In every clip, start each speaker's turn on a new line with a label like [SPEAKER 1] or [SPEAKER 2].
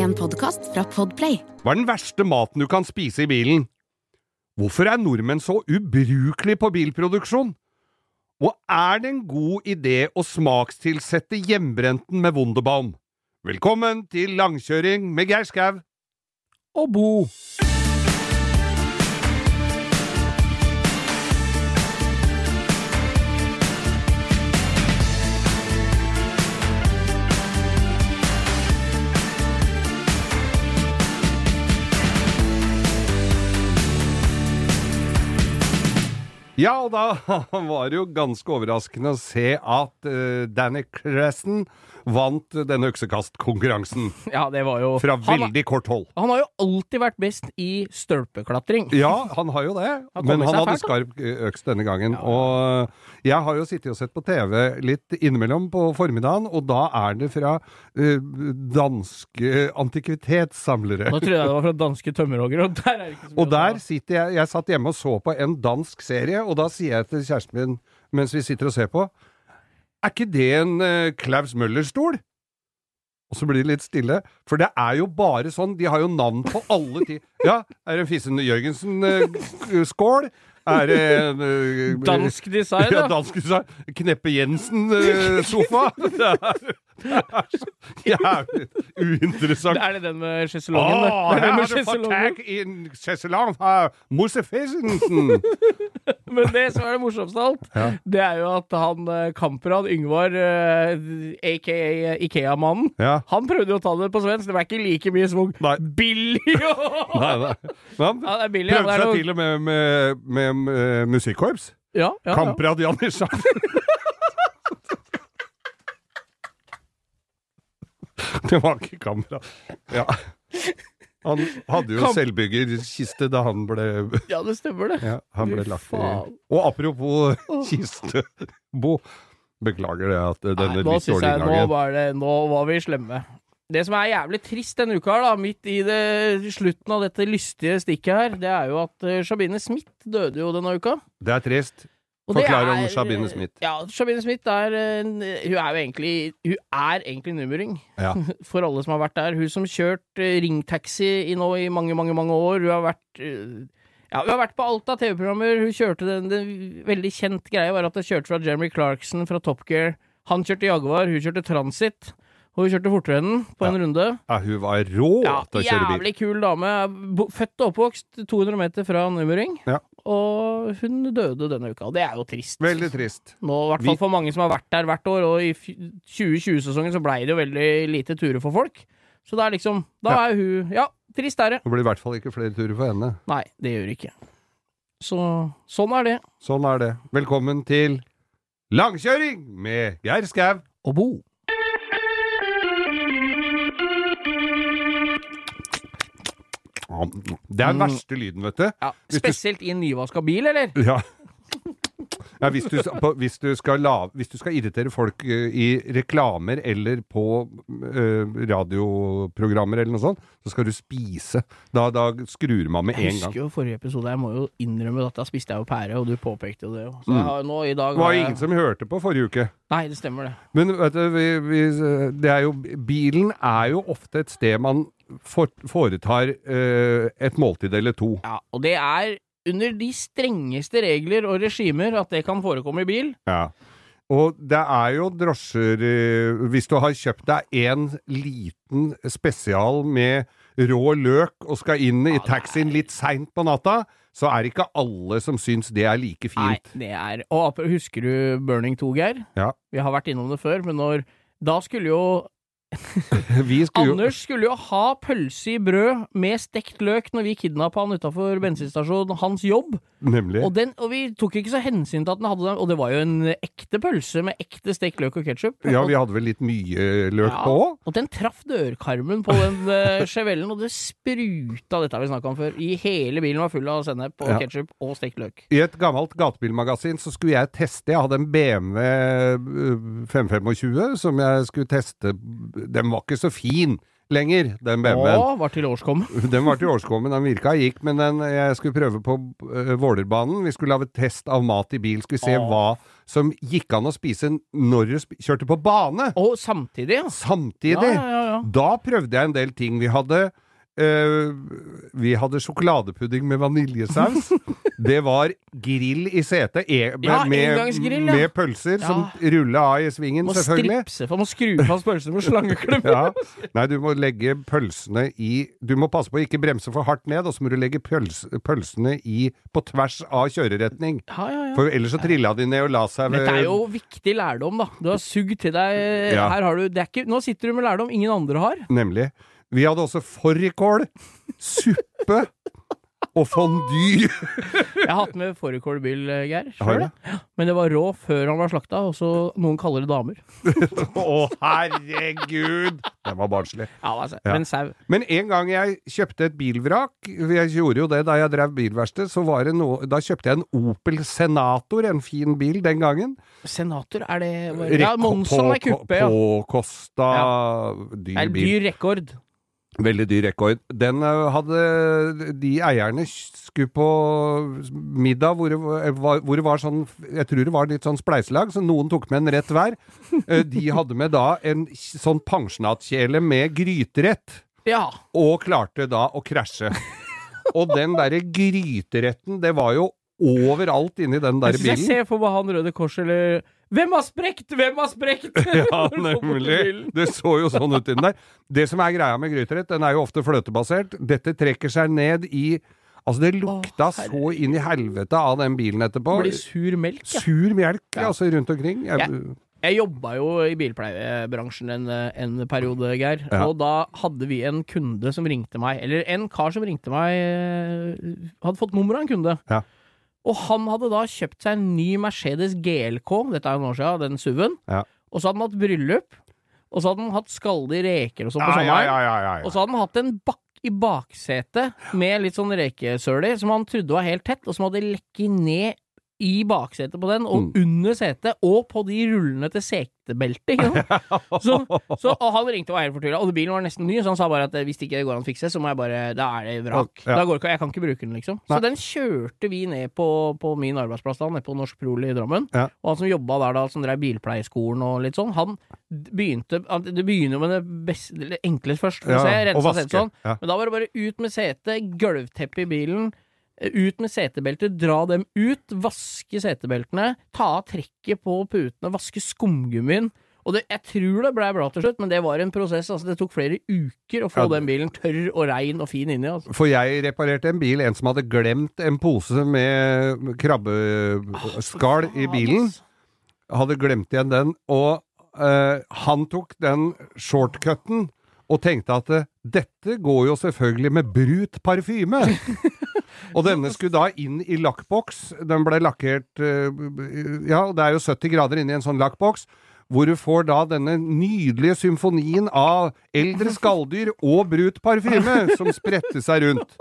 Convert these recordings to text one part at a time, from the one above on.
[SPEAKER 1] En podkast fra Podplay.
[SPEAKER 2] Hva er den verste maten du kan spise i bilen? Hvorfor er nordmenn så ubrukelige på bilproduksjon? Og er det en god idé å smakstilsette hjemmebrenten med Wunderbaum? Velkommen til langkjøring med Geir Skau og Bo. Ja, og da var det jo ganske overraskende å se at uh, Danny Cresson vant denne øksekastkonkurransen.
[SPEAKER 3] Ja, det var jo
[SPEAKER 2] Fra
[SPEAKER 3] han,
[SPEAKER 2] veldig kort hold.
[SPEAKER 3] han har jo alltid vært best i stølpeklatring.
[SPEAKER 2] Ja, han har jo det,
[SPEAKER 3] Han
[SPEAKER 2] men han hadde
[SPEAKER 3] fælt,
[SPEAKER 2] skarp eh, øks denne gangen. Og eh, jeg har jo sittet og sett på TV litt innimellom på formiddagen, og da er det fra uh, danske antikvitetssamlere.
[SPEAKER 3] Nå trodde jeg det var fra danske tømmerhoggere, og der er det ikke så mye
[SPEAKER 2] Og der sitter jeg Jeg satt hjemme og så på en dansk serie, og da sier jeg til kjæresten min mens vi sitter og ser på Er ikke det en uh, Klaus Møller-stol? Og så blir det litt stille, for det er jo bare sånn. De har jo navn på alle ti... Ja, er det en Fissen Jørgensen-skål? Er det en uh,
[SPEAKER 3] Dansk design, da.
[SPEAKER 2] ja, dansk design. Kneppe Jensen-sofa? er, det er så jævlig uinteressant.
[SPEAKER 3] Er det den med sjeselongen? det?
[SPEAKER 2] Åh,
[SPEAKER 3] er
[SPEAKER 2] her har
[SPEAKER 3] med
[SPEAKER 2] du fått tak i en sjeselong fra!
[SPEAKER 3] Men det som er det morsomste av alt,
[SPEAKER 2] Ja.
[SPEAKER 3] det er jo at han eh, Kamprad Yngvar, eh, aka Ikea-mannen,
[SPEAKER 2] Ja.
[SPEAKER 3] han prøvde jo å ta det på svensk. Det var ikke like mye.
[SPEAKER 2] Nei.
[SPEAKER 3] Billig!
[SPEAKER 2] Nei, nei. Han
[SPEAKER 3] Ja, billig.
[SPEAKER 2] prøvde
[SPEAKER 3] det
[SPEAKER 2] seg
[SPEAKER 3] noe-
[SPEAKER 2] til og med med, med, med musikkorps.
[SPEAKER 3] Ja, ja, ja.
[SPEAKER 2] Kamprad Janitsjar. det var ikke kamera. Ja. Han hadde jo
[SPEAKER 3] Kam-
[SPEAKER 2] selvbyggerkiste da han ble
[SPEAKER 3] ja, det stemmer, det.
[SPEAKER 2] Ja, han ble lagt i. Og apropos kiste, Bo. Beklager det at denne
[SPEAKER 3] Nei,
[SPEAKER 2] litt dårlige
[SPEAKER 3] jeg nå var, det, nå var vi slemme. Det som er jævlig trist denne uka, her da, midt i det, slutten av dette lystige stikket her, det er jo at uh, Shabine Smith døde jo denne uka.
[SPEAKER 2] Det er trist. Forklar om Shabine Smith.
[SPEAKER 3] Ja, Shabine Smith er Hun er jo egentlig Hun er egentlig nummerring,
[SPEAKER 2] Ja.
[SPEAKER 3] for alle som har vært der. Hun som kjørt uh, ringtaxi i nå i mange, mange, mange år. Hun har vært uh, ja, Hun har vært på alt av TV-programmer. Hun kjørte den, den veldig kjent greia var at hun kjørte fra Jeremy Clarkson fra Top Gear. Han kjørte Jaguar, hun kjørte Transit. Og hun kjørte fortere enn på en runde.
[SPEAKER 2] Ja, hun var rå
[SPEAKER 3] Ja,
[SPEAKER 2] til å kjøre bil.
[SPEAKER 3] Jævlig kul dame. Født og oppvokst 200 meter fra Numering.
[SPEAKER 2] Ja.
[SPEAKER 3] Og hun døde denne uka. Og det er jo trist.
[SPEAKER 2] Veldig trist.
[SPEAKER 3] Nå, i hvert fall for mange som har vært der hvert år, og i 2020-sesongen så blei det jo veldig lite turer for folk. Så det er liksom Da
[SPEAKER 2] Ja.
[SPEAKER 3] er hun Ja, trist er det.
[SPEAKER 2] Det blir i hvert fall ikke flere turer for henne.
[SPEAKER 3] Nei, det gjør det ikke. Så sånn er det.
[SPEAKER 2] Sånn er det. Velkommen til Langkjøring med Geir Skau.
[SPEAKER 3] Og bo.
[SPEAKER 2] Det er den verste lyden, vet du.
[SPEAKER 3] Ja, spesielt i en nyvaska bil, eller?
[SPEAKER 2] Ja. Ja, hvis, du, på, hvis, du la, hvis du skal irritere folk i reklamer eller på eh, radioprogrammer eller noe sånt, så skal du spise. Da, da skrur man med en gang.
[SPEAKER 3] Jeg husker jo forrige episode, jeg må jo innrømme at da spiste jeg jo pære, og du påpekte jo det jo. Så
[SPEAKER 2] Mm.
[SPEAKER 3] har, nå i dag
[SPEAKER 2] Det var jo ingen som hørte på forrige uke.
[SPEAKER 3] Nei, det stemmer det.
[SPEAKER 2] Men vet du, vi, vi, det er jo, bilen er jo ofte et sted man for, foretar eh, et måltid eller to.
[SPEAKER 3] Ja, og det er under de strengeste regler og regimer at det kan forekomme i bil.
[SPEAKER 2] Ja. Og det er jo drosjer eh, Hvis du har kjøpt deg en liten spesial med rå løk og skal inn i taxien litt seint på natta, så er det ikke alle som syns det er like fint.
[SPEAKER 3] Nei, det er Og husker du Burning 2, Geir?
[SPEAKER 2] Ja.
[SPEAKER 3] Vi har vært innom det før, men når Da skulle jo
[SPEAKER 2] skulle
[SPEAKER 3] Anders skulle jo ha pølse i brød med stekt løk når vi kidnappa han utafor bensinstasjonen, hans jobb.
[SPEAKER 2] Nemlig.
[SPEAKER 3] Og, den, og vi tok ikke så hensyn til at den hadde den, og det var jo en ekte pølse med ekte stekt løk og ketsjup.
[SPEAKER 2] Ja, vi hadde vel litt mye løk
[SPEAKER 3] Ja,
[SPEAKER 2] på òg?
[SPEAKER 3] Og den traff dørkarmen på den uh, Chevellen, og det spruta, dette har vi snakka om før. I hele bilen var full av sennep og
[SPEAKER 2] Ja.
[SPEAKER 3] ketsjup og stekt løk.
[SPEAKER 2] I et gammelt gatebilmagasin så skulle jeg teste Jeg hadde en BMW øh, 525 som jeg skulle teste. Den var ikke så fin lenger, den BMW-en.
[SPEAKER 3] Å, var til årskommen.
[SPEAKER 2] Den var til årskommen, den virka gikk, men den, jeg skulle prøve på uh, Vålerbanen. Vi skulle lage test av mat i bil, skulle se
[SPEAKER 3] Åh.
[SPEAKER 2] hva som gikk an å spise når du sp kjørte på bane.
[SPEAKER 3] Å, samtidig, ja.
[SPEAKER 2] Samtidig.
[SPEAKER 3] Ja, ja, ja.
[SPEAKER 2] Da prøvde jeg en del ting. Vi hadde Vi hadde sjokoladepudding med vaniljesaus. det var grill i setet e med,
[SPEAKER 3] Ja,
[SPEAKER 2] med,
[SPEAKER 3] engangsgrill, ja.
[SPEAKER 2] med pølser som rulla av i svingen,
[SPEAKER 3] Må
[SPEAKER 2] selvfølgelig.
[SPEAKER 3] stripse, for man skru fast pølsene med slangeklem.
[SPEAKER 2] Ja. Nei, du må legge pølsene i Du må passe på å ikke bremse for hardt ned, og så må du legge pøls, pølsene i på tvers av kjøreretning.
[SPEAKER 3] Ja, ja, ja.
[SPEAKER 2] For ellers så trilla de ned og la seg ved
[SPEAKER 3] Dette er jo viktig lærdom, da. Du har sugd til deg. Her har du det ikke, Nå sitter du med lærdom ingen andre har.
[SPEAKER 2] Nemlig. Vi hadde også fårikål, suppe og fondue.
[SPEAKER 3] Jeg har hatt med fårikålbyll, Geir.
[SPEAKER 2] selv.
[SPEAKER 3] Sjøl. Men det var rå før han var slakta, og så noen kaller det damer.
[SPEAKER 2] Å, herregud! Den var barnslig.
[SPEAKER 3] Ja, altså,
[SPEAKER 2] Ja.
[SPEAKER 3] Men sau.
[SPEAKER 2] Men en gang jeg kjøpte et bilvrak, jeg gjorde jo det da jeg drev bilverksted, så var det noe Da kjøpte jeg en Opel Senator, en fin bil den gangen.
[SPEAKER 3] Senator, er det Ja, Monson er kuppe, ja.
[SPEAKER 2] Påkosta
[SPEAKER 3] Det
[SPEAKER 2] dyr bil.
[SPEAKER 3] dyr rekord.
[SPEAKER 2] Veldig dyr rekord. Den eh, hadde De eierne skulle på middag hvor det var, hvor det var sånn Jeg tror det var litt sånn spleiselag, så noen tok med en rett hver. Eh, De hadde med da en sånn pensjonatkjele med gryterett,
[SPEAKER 3] Ja.
[SPEAKER 2] og klarte da å krasje. Og den derre gryteretten, det var jo overalt inni den der
[SPEAKER 3] bilen. jeg ser for meg han Røde Kors eller Hvem har sprekt? Hvem har sprekt?
[SPEAKER 2] Ja, nemlig. Det så jo sånn ut inni der. Det som er greia med gryterett, den er jo ofte fløtebasert. Dette trekker seg ned i Altså, det lukta så inn i helvete av den bilen etterpå.
[SPEAKER 3] Det blir sur melk, ja.
[SPEAKER 2] Sur melk,
[SPEAKER 3] Ja.
[SPEAKER 2] altså, rundt omkring. Jeg,
[SPEAKER 3] Ja. Jeg jobba jo i bilpleiebransjen en, en periode, Geir.
[SPEAKER 2] Ja.
[SPEAKER 3] Og da hadde vi en kunde som ringte meg, eller en kar som ringte meg eh, Hadde fått nummeret av en kunde.
[SPEAKER 2] Ja.
[SPEAKER 3] Og han hadde da kjøpt seg en ny Mercedes GLK, dette er jo noen år siden, den SUV-en.
[SPEAKER 2] Ja.
[SPEAKER 3] Og så hadde han hatt bryllup. Og så hadde han hatt skaldige reker og sånn på sommeren.
[SPEAKER 2] ja, ja, ja,
[SPEAKER 3] Og så hadde han hatt en bakk i baksetet med litt sånn rekesøler som han trodde var helt tett, og som hadde lekket ned i baksetet på den, og
[SPEAKER 2] Mm.
[SPEAKER 3] under setet, og på de rullene til setebeltet. ikke sant? Så, så, han ringte og var helt fortvila, og bilen var nesten ny, så han sa bare at eh, hvis det ikke går an å fikse, så må jeg bare Da er det vrak.
[SPEAKER 2] Ja.
[SPEAKER 3] Da går det ikke, jeg kan ikke bruke den, liksom. Så den kjørte vi ned på, på min arbeidsplass da, nede på Norsk Proli i Drammen.
[SPEAKER 2] Ja.
[SPEAKER 3] Og han som jobba der da, som drev bilpleieskolen og litt sånn, han begynte Det begynner jo med det beste, eller enklest først, for
[SPEAKER 2] Ja,
[SPEAKER 3] å se, rensa setet sånn.
[SPEAKER 2] Ja.
[SPEAKER 3] Men da var det bare ut med setet, gulvteppe i bilen, ut med setebelter, dra dem ut, vaske setebeltene, ta av trekket på putene, vaske skumgummien. Og det, jeg tror det ble bra til slutt, men det var en prosess. Altså, det tok flere uker å få
[SPEAKER 2] Ja,
[SPEAKER 3] den bilen tørr og rein og fin inni. Altså.
[SPEAKER 2] For jeg reparerte en bil, en som hadde glemt en pose med krabbeskall i bilen. Hadde glemt igjen den, og eh, han tok den shortcuten og tenkte at eh, dette går jo selvfølgelig med brut parfyme. og denne skulle da inn i lakkboks. Den ble lakkert eh, Ja, det er jo 70 grader inni en sånn lakkboks. Hvor du får da denne nydelige symfonien av eldre skalldyr og brut parfyme som spredte seg rundt.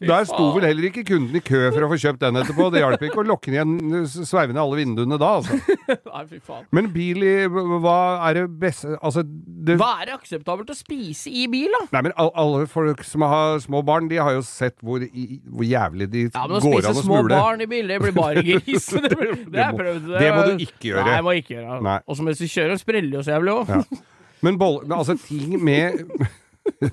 [SPEAKER 2] Der sto vel heller ikke kunden i kø for å få kjøpt den etterpå. Det hjalp ikke å lokke igjen sveive ned alle vinduene da, altså.
[SPEAKER 3] Nei, fy faen.
[SPEAKER 2] Men bil i Hva er det beste Altså, det
[SPEAKER 3] Hva er det akseptabelt å spise i bil, da?
[SPEAKER 2] Nei, men al- alle folk som har små barn, de har jo sett hvor, i, hvor jævlig de
[SPEAKER 3] Ja, men Å
[SPEAKER 2] går
[SPEAKER 3] Ja,
[SPEAKER 2] an å
[SPEAKER 3] spise
[SPEAKER 2] små
[SPEAKER 3] barn i bil, det blir bare gris. det, blir- det
[SPEAKER 2] må-
[SPEAKER 3] prøvd.
[SPEAKER 2] det må du ikke gjøre.
[SPEAKER 3] Nei, jeg må ikke gjøre.
[SPEAKER 2] det.
[SPEAKER 3] Og så mens du kjører, spreller jo så jævlig òg.
[SPEAKER 2] Ja. Men, boll, altså, ting med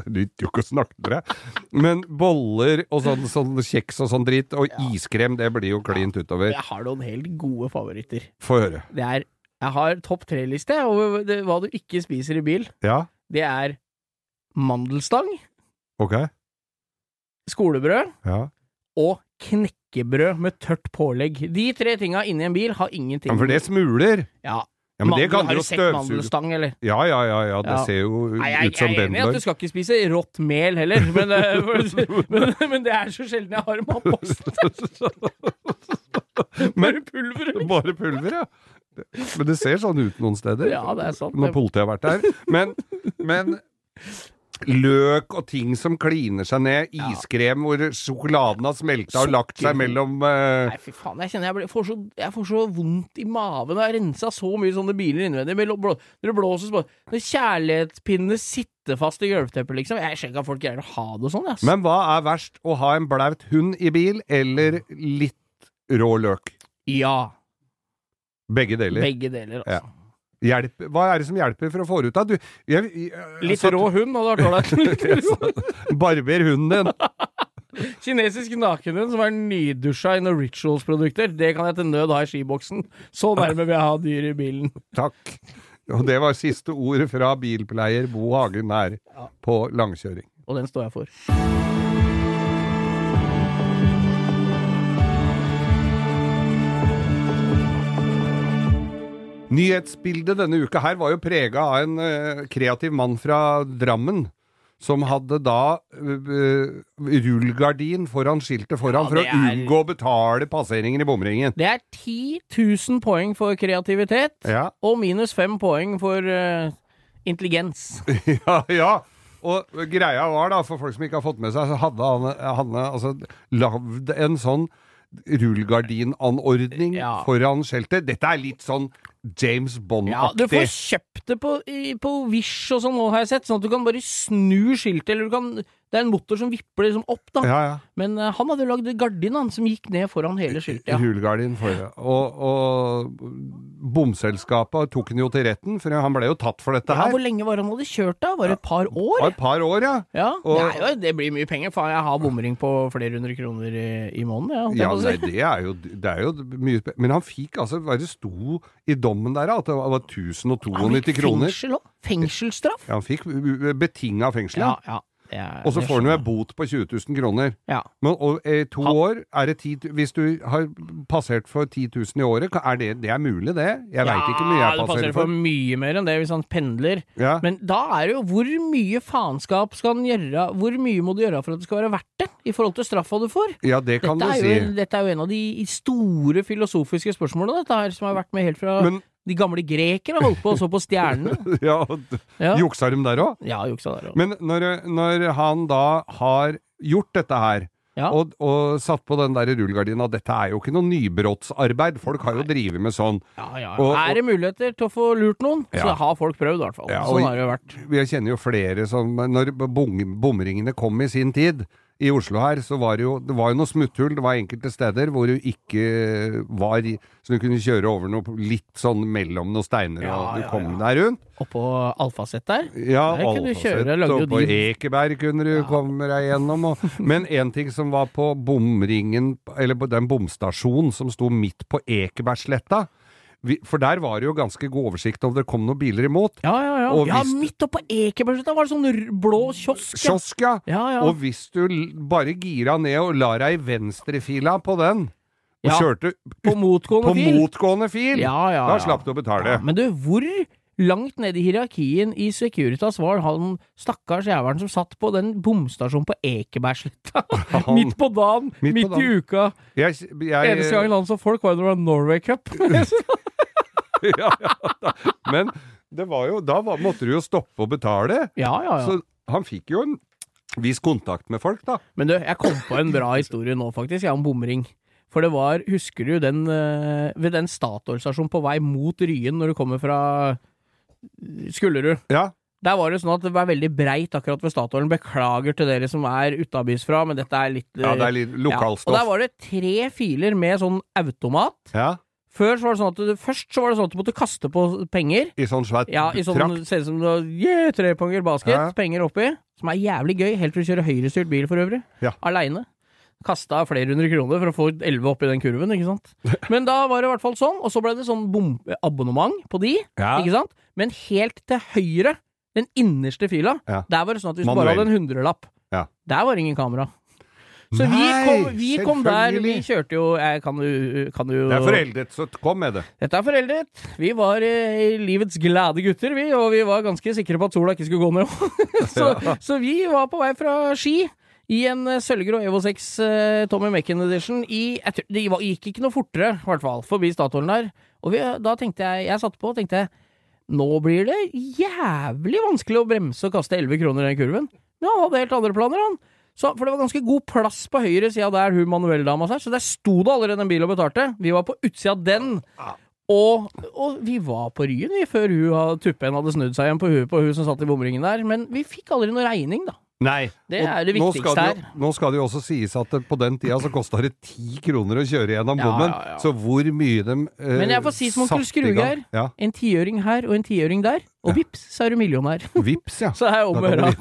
[SPEAKER 2] Det nytter jo ikke å snakke til deg. Men boller og sånn, sånn kjeks og sånn dritt, og iskrem, det blir jo klint utover.
[SPEAKER 3] Jeg har noen helt gode favoritter.
[SPEAKER 2] Få høre.
[SPEAKER 3] Det er Jeg har topp tre-liste over det- hva du ikke spiser i bil.
[SPEAKER 2] Ja,
[SPEAKER 3] Det er mandelstang,
[SPEAKER 2] ok.
[SPEAKER 3] skolebrød
[SPEAKER 2] Ja.
[SPEAKER 3] og knekkebrød med tørt pålegg. De tre tinga inni en bil har ingenting
[SPEAKER 2] ja, for det smuler.
[SPEAKER 3] Ja.
[SPEAKER 2] Ja, men
[SPEAKER 3] Mandel-
[SPEAKER 2] det kan
[SPEAKER 3] har
[SPEAKER 2] du
[SPEAKER 3] sett mandelstang, eller?
[SPEAKER 2] Ja, ja, ja, ja, det
[SPEAKER 3] Ja.
[SPEAKER 2] ser jo
[SPEAKER 3] Nei, jeg,
[SPEAKER 2] ut som
[SPEAKER 3] jeg er enig i at du skal ikke spise rått mel heller, men, eh, for- men, men det er så sjelden jeg har matpost. Bare pulver.
[SPEAKER 2] Bare pulver, ja. Men det ser sånn ut noen steder.
[SPEAKER 3] Ja, det er sant.
[SPEAKER 2] Når politiet har vært der. Men, men løk og ting som kliner seg ned, iskrem hvor sjokoladen har smelta og lagt seg mellom uh...
[SPEAKER 3] Nei, fy faen. Jeg kjenner jeg, blir, får så, jeg får så vondt i maven. Jeg har rensa så mye sånne biler innvendig. blå- Når det blåser så Når kjærlighetspinnene sitter fast i gulvteppet, liksom. Jeg skjønner ikke at folk greier å ha det sånn, jeg.
[SPEAKER 2] Men hva er verst? Å ha en blaut hund i bil, eller litt rå løk?
[SPEAKER 3] ja.
[SPEAKER 2] Begge deler.
[SPEAKER 3] Begge deler, altså.
[SPEAKER 2] Hjelp, hva er det som hjelper for å få det ut av? Du, jeg, jeg,
[SPEAKER 3] Litt
[SPEAKER 2] satt-
[SPEAKER 3] rå hund hadde vært ålreit.
[SPEAKER 2] Barber hunden din.
[SPEAKER 3] Kinesisk nakenhund som er nydusja i noen Rituals-produkter. Det kan jeg til nød ha i skiboksen. Så nærme vil jeg ha dyr i bilen.
[SPEAKER 2] Takk. Og det var siste ordet fra bilpleier Bo Hagen her på langkjøring.
[SPEAKER 3] Og den står jeg for.
[SPEAKER 2] Nyhetsbildet denne uka her var jo prega av en uh, kreativ mann fra Drammen. Som hadde da uh, rullegardin foran skiltet foran
[SPEAKER 3] Ja,
[SPEAKER 2] for å
[SPEAKER 3] er-
[SPEAKER 2] unngå å betale passeringen i bomringen.
[SPEAKER 3] Det er 10 000 poeng for kreativitet,
[SPEAKER 2] Ja,
[SPEAKER 3] og minus 5 poeng for uh, intelligens.
[SPEAKER 2] ja, ja. Og greia var da, for folk som ikke har fått med seg, så hadde han, han altså, lagd en sånn rullegardinanordning
[SPEAKER 3] Ja.
[SPEAKER 2] foran skiltet. Dette er litt sånn James Bond-aktig.
[SPEAKER 3] Ja, du får kjøpt det på, på Wish og sånn har jeg sett, sånn at du kan bare snu skiltet, eller du kan Det er en motor som vipper liksom opp, da.
[SPEAKER 2] ja, ja.
[SPEAKER 3] Men uh, han hadde lagd gardin, han, som gikk ned foran hele skiltet. Ja.
[SPEAKER 2] Hulgardin foran. Og, og bomselskapet tok han jo til retten, for han ble jo tatt for dette
[SPEAKER 3] Ja,
[SPEAKER 2] her.
[SPEAKER 3] hvor lenge var han hadde kjørt da? Var det et par år?
[SPEAKER 2] var et par år, ja.
[SPEAKER 3] Ja,
[SPEAKER 2] Og-
[SPEAKER 3] det, jo, det blir mye penger. for jeg har bomring på flere hundre kroner i, i måneden. Ja,
[SPEAKER 2] Ja, nei, det er jo, det er jo mye penger. Men han fikk altså Hva det sto i dommen der. At det var 1092 kroner?
[SPEAKER 3] Han fikk? Fengsel òg. Fengselsstraff.
[SPEAKER 2] Ja, han fikk betinga fengsel.
[SPEAKER 3] Ja,
[SPEAKER 2] Ja.
[SPEAKER 3] Ja.
[SPEAKER 2] Og så får han jo ei bot på 20 000 kroner.
[SPEAKER 3] Ja.
[SPEAKER 2] Men og, i to
[SPEAKER 3] Han-
[SPEAKER 2] år er det 10 Hvis du har passert for 10 000 i året, er det, det er mulig, det? Jeg veit ikke hvor mye jeg
[SPEAKER 3] Ja,
[SPEAKER 2] jeg
[SPEAKER 3] det
[SPEAKER 2] passerer
[SPEAKER 3] passerer for
[SPEAKER 2] for.
[SPEAKER 3] mye mer enn det hvis han pendler.
[SPEAKER 2] Ja.
[SPEAKER 3] Men da er det jo hvor mye faenskap skal han gjøre Hvor mye må du gjøre for at det skal være verdt det, i forhold til straffa du får?
[SPEAKER 2] ja, det kan
[SPEAKER 3] Dette
[SPEAKER 2] du si.
[SPEAKER 3] jo, dette er jo en av de store filosofiske spørsmålene, dette her, som har vært med helt fra
[SPEAKER 2] Men
[SPEAKER 3] de gamle grekere holdt på og så på stjernene.
[SPEAKER 2] ja,
[SPEAKER 3] Ja,
[SPEAKER 2] juksa de der òg?
[SPEAKER 3] ja juksa der òg.
[SPEAKER 2] Men når, når han da har gjort dette her,
[SPEAKER 3] Ja.
[SPEAKER 2] og, og satt på den der rullegardina Dette er jo ikke noe nybrottsarbeid. Folk har jo drevet med sånn.
[SPEAKER 3] Ja, ja.
[SPEAKER 2] Og-
[SPEAKER 3] er det muligheter til å få lurt noen, så har folk prøvd, i hvert fall. Sånn har det jo vært.
[SPEAKER 2] Jeg kjenner jo flere som Når bom- bomringene kom i sin tid i Oslo her, så var det jo det var jo noe smutthull. Det var enkelte steder hvor du ikke var Så du kunne kjøre over noe litt sånn mellom noen steiner,
[SPEAKER 3] Ja,
[SPEAKER 2] og du
[SPEAKER 3] ja,
[SPEAKER 2] kom
[SPEAKER 3] ja.
[SPEAKER 2] deg rundt.
[SPEAKER 3] Oppå Alfaset der.
[SPEAKER 2] Ja,
[SPEAKER 3] Der kunne du
[SPEAKER 2] Alfaset,
[SPEAKER 3] kjøre,
[SPEAKER 2] og på Ekeberg kunne du komme deg gjennom. Og, men en ting som var på bomringen, eller på den bomstasjonen som sto midt på Ekebergsletta vi, For der var det jo ganske god oversikt om det kom noen biler imot.
[SPEAKER 3] Ja, ja, ja.
[SPEAKER 2] Og
[SPEAKER 3] ja
[SPEAKER 2] hvis-
[SPEAKER 3] midt oppå Ekebergsletta var det sånn blå kiosk.
[SPEAKER 2] Kiosk, ja.
[SPEAKER 3] Ja, ja.
[SPEAKER 2] Og hvis du bare gira ned og la deg i venstrefila på den, og
[SPEAKER 3] Ja,
[SPEAKER 2] kjørte
[SPEAKER 3] På motgående
[SPEAKER 2] på
[SPEAKER 3] fil.
[SPEAKER 2] motgående fil,
[SPEAKER 3] Ja, ja,
[SPEAKER 2] da slapp du å betale.
[SPEAKER 3] Men du, hvor langt ned i hierarkien i Securitas var han stakkars jævelen som satt på den bomstasjonen på Ekebergsletta? Midt på dagen,
[SPEAKER 2] Midt
[SPEAKER 3] midt,
[SPEAKER 2] på dagen.
[SPEAKER 3] i uka.
[SPEAKER 2] Jeg, jeg,
[SPEAKER 3] Eneste gangen han så folk, var når det var Norway Cup.
[SPEAKER 2] ja, ja. Men det var jo, da var, måtte du jo stoppe å betale.
[SPEAKER 3] ja, ja, ja.
[SPEAKER 2] Så han fikk jo en viss kontakt med folk, da.
[SPEAKER 3] Men du, jeg kom på en bra historie nå, faktisk, jeg, om bomring. For det var, husker du den eh, ved den Statoil-stasjonen på vei mot Ryen når du kommer fra Skullerud?
[SPEAKER 2] Ja,
[SPEAKER 3] Der var det sånn at det var veldig breit akkurat ved Statoilen. Beklager til dere som er utabys fra, men dette er litt
[SPEAKER 2] ja det er litt
[SPEAKER 3] Ja, og der var det tre filer med sånn automat.
[SPEAKER 2] Ja,
[SPEAKER 3] Før så var det sånn at du, først så var det sånn at du måtte kaste på penger.
[SPEAKER 2] I sånn svært
[SPEAKER 3] Ja, i sånn
[SPEAKER 2] trakt.
[SPEAKER 3] Ser ut som du har yeah, treponger basket,
[SPEAKER 2] Ja.
[SPEAKER 3] penger oppi. Som er jævlig gøy, helt til du kjører høyrestyrt bil for øvrig.
[SPEAKER 2] Ja.
[SPEAKER 3] Aleine. Kasta flere hundre kroner for å få 11 oppi den kurven, ikke sant. Men da var det i hvert fall sånn, og så ble det sånn bomabonnement på de,
[SPEAKER 2] Ja.
[SPEAKER 3] ikke sant. Men helt til høyre, den innerste fila,
[SPEAKER 2] Ja.
[SPEAKER 3] der var det sånn at hvis du bare hadde en hundrelapp,
[SPEAKER 2] Ja.
[SPEAKER 3] der var det ingen kamera. Så vi kom, vi kom der, vi kjørte jo jeg kan jo, kan jo
[SPEAKER 2] Det er foreldet, så kom med det.
[SPEAKER 3] Dette er foreldet. Vi var eh, livets glade gutter, vi, og vi var ganske sikre på at sola ikke skulle gå ned. så, så vi var på vei fra Ski i en eh, sølvgrå Evo 6 eh, Tommy Macken Edition i tror, Det gikk ikke noe fortere, i hvert fall, forbi Statoilen der. Og vi, da tenkte jeg Jeg satte på og tenkte nå blir det jævlig vanskelig å bremse og kaste 11 kroner i den kurven. Men han hadde helt andre planer, han. Så, for det var ganske god plass på høyre sida der hun manuelldama seg, så der sto det allerede en bil og betalte. Vi var på utsida av den. Og, og vi var på Ryen vi, før hun tuppen hadde snudd seg igjen på huet på hun som satt i bomringen der. Men vi fikk aldri noe regning, da.
[SPEAKER 2] Nei.
[SPEAKER 3] Det er det viktigste
[SPEAKER 2] det
[SPEAKER 3] her.
[SPEAKER 2] Nå skal det jo også sies at på den tida så kosta det ti kroner å kjøre gjennom bommen.
[SPEAKER 3] ja, ja.
[SPEAKER 2] Så hvor mye de eh,
[SPEAKER 3] Men jeg får si som onkel
[SPEAKER 2] gang-
[SPEAKER 3] Skrugeir.
[SPEAKER 2] Ja.
[SPEAKER 3] En tiøring her og en tiøring der, og vips, så er du millionær.
[SPEAKER 2] Vips, ja.
[SPEAKER 3] Så det er om
[SPEAKER 2] Da
[SPEAKER 3] å gjøre.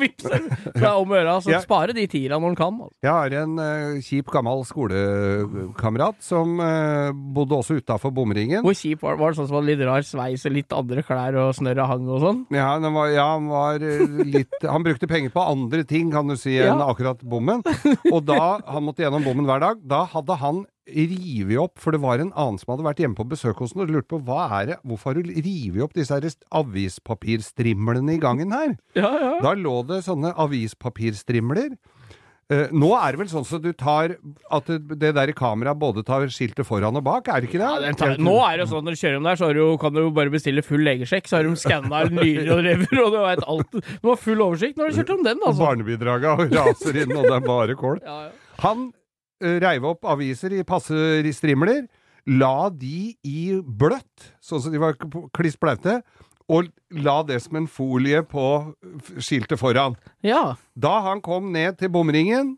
[SPEAKER 2] Vips.
[SPEAKER 3] Og det er om gjøre. Så
[SPEAKER 2] Ja.
[SPEAKER 3] spare de tida når en kan. altså.
[SPEAKER 2] Jeg har en uh, kjip, gammel skolekamerat som uh, bodde også utafor bomringen.
[SPEAKER 3] Hvor kjip var? Var det sånn som var litt rar sveis og litt andre klær og snørra hang og sånn?
[SPEAKER 2] Ja, han var, ja, han var eh, litt Han brukte penger på andre ting, kan du si, enn akkurat bommen. Og da han måtte gjennom bommen hver dag, da hadde han rivet opp, for det var en annen som hadde vært hjemme på besøk hos den og lurte på hva er det, hvorfor har du revet opp disse her avispapirstrimlene i gangen her?
[SPEAKER 3] Ja, ja.
[SPEAKER 2] Da lå det sånne avispapirstrimler. Eh, nå er det vel sånn at du tar At det, der i kameraet både tar skiltet foran og bak, er det ikke det?
[SPEAKER 3] Ja, det tar, nå er det jo sånn når du kjører om der, så har du, kan du jo bare bestille full legesjekk. Så har de skanna nyrer og lever, og du veit alt. Du har full oversikt når du kjørt om den, altså.
[SPEAKER 2] Barnebidraget raser inn, og det er bare kål.
[SPEAKER 3] Ja, ja.
[SPEAKER 2] Han reiv opp aviser i passe strimler, la de i bløtt, sånn som de var kliss blaute, og la det som en folie på skiltet foran.
[SPEAKER 3] ja.
[SPEAKER 2] Da han kom ned til bomringen,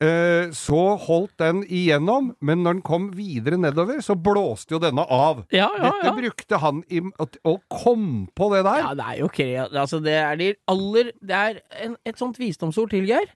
[SPEAKER 2] eh, så holdt den igjennom, men når den kom videre nedover, så blåste jo denne av.
[SPEAKER 3] Ja, ja,
[SPEAKER 2] Dette
[SPEAKER 3] ja.
[SPEAKER 2] brukte han i, å komme på det der.
[SPEAKER 3] Ja, det er jo okay. Altså, det er de aller Det er en, et sånt visdomsord til, Geir.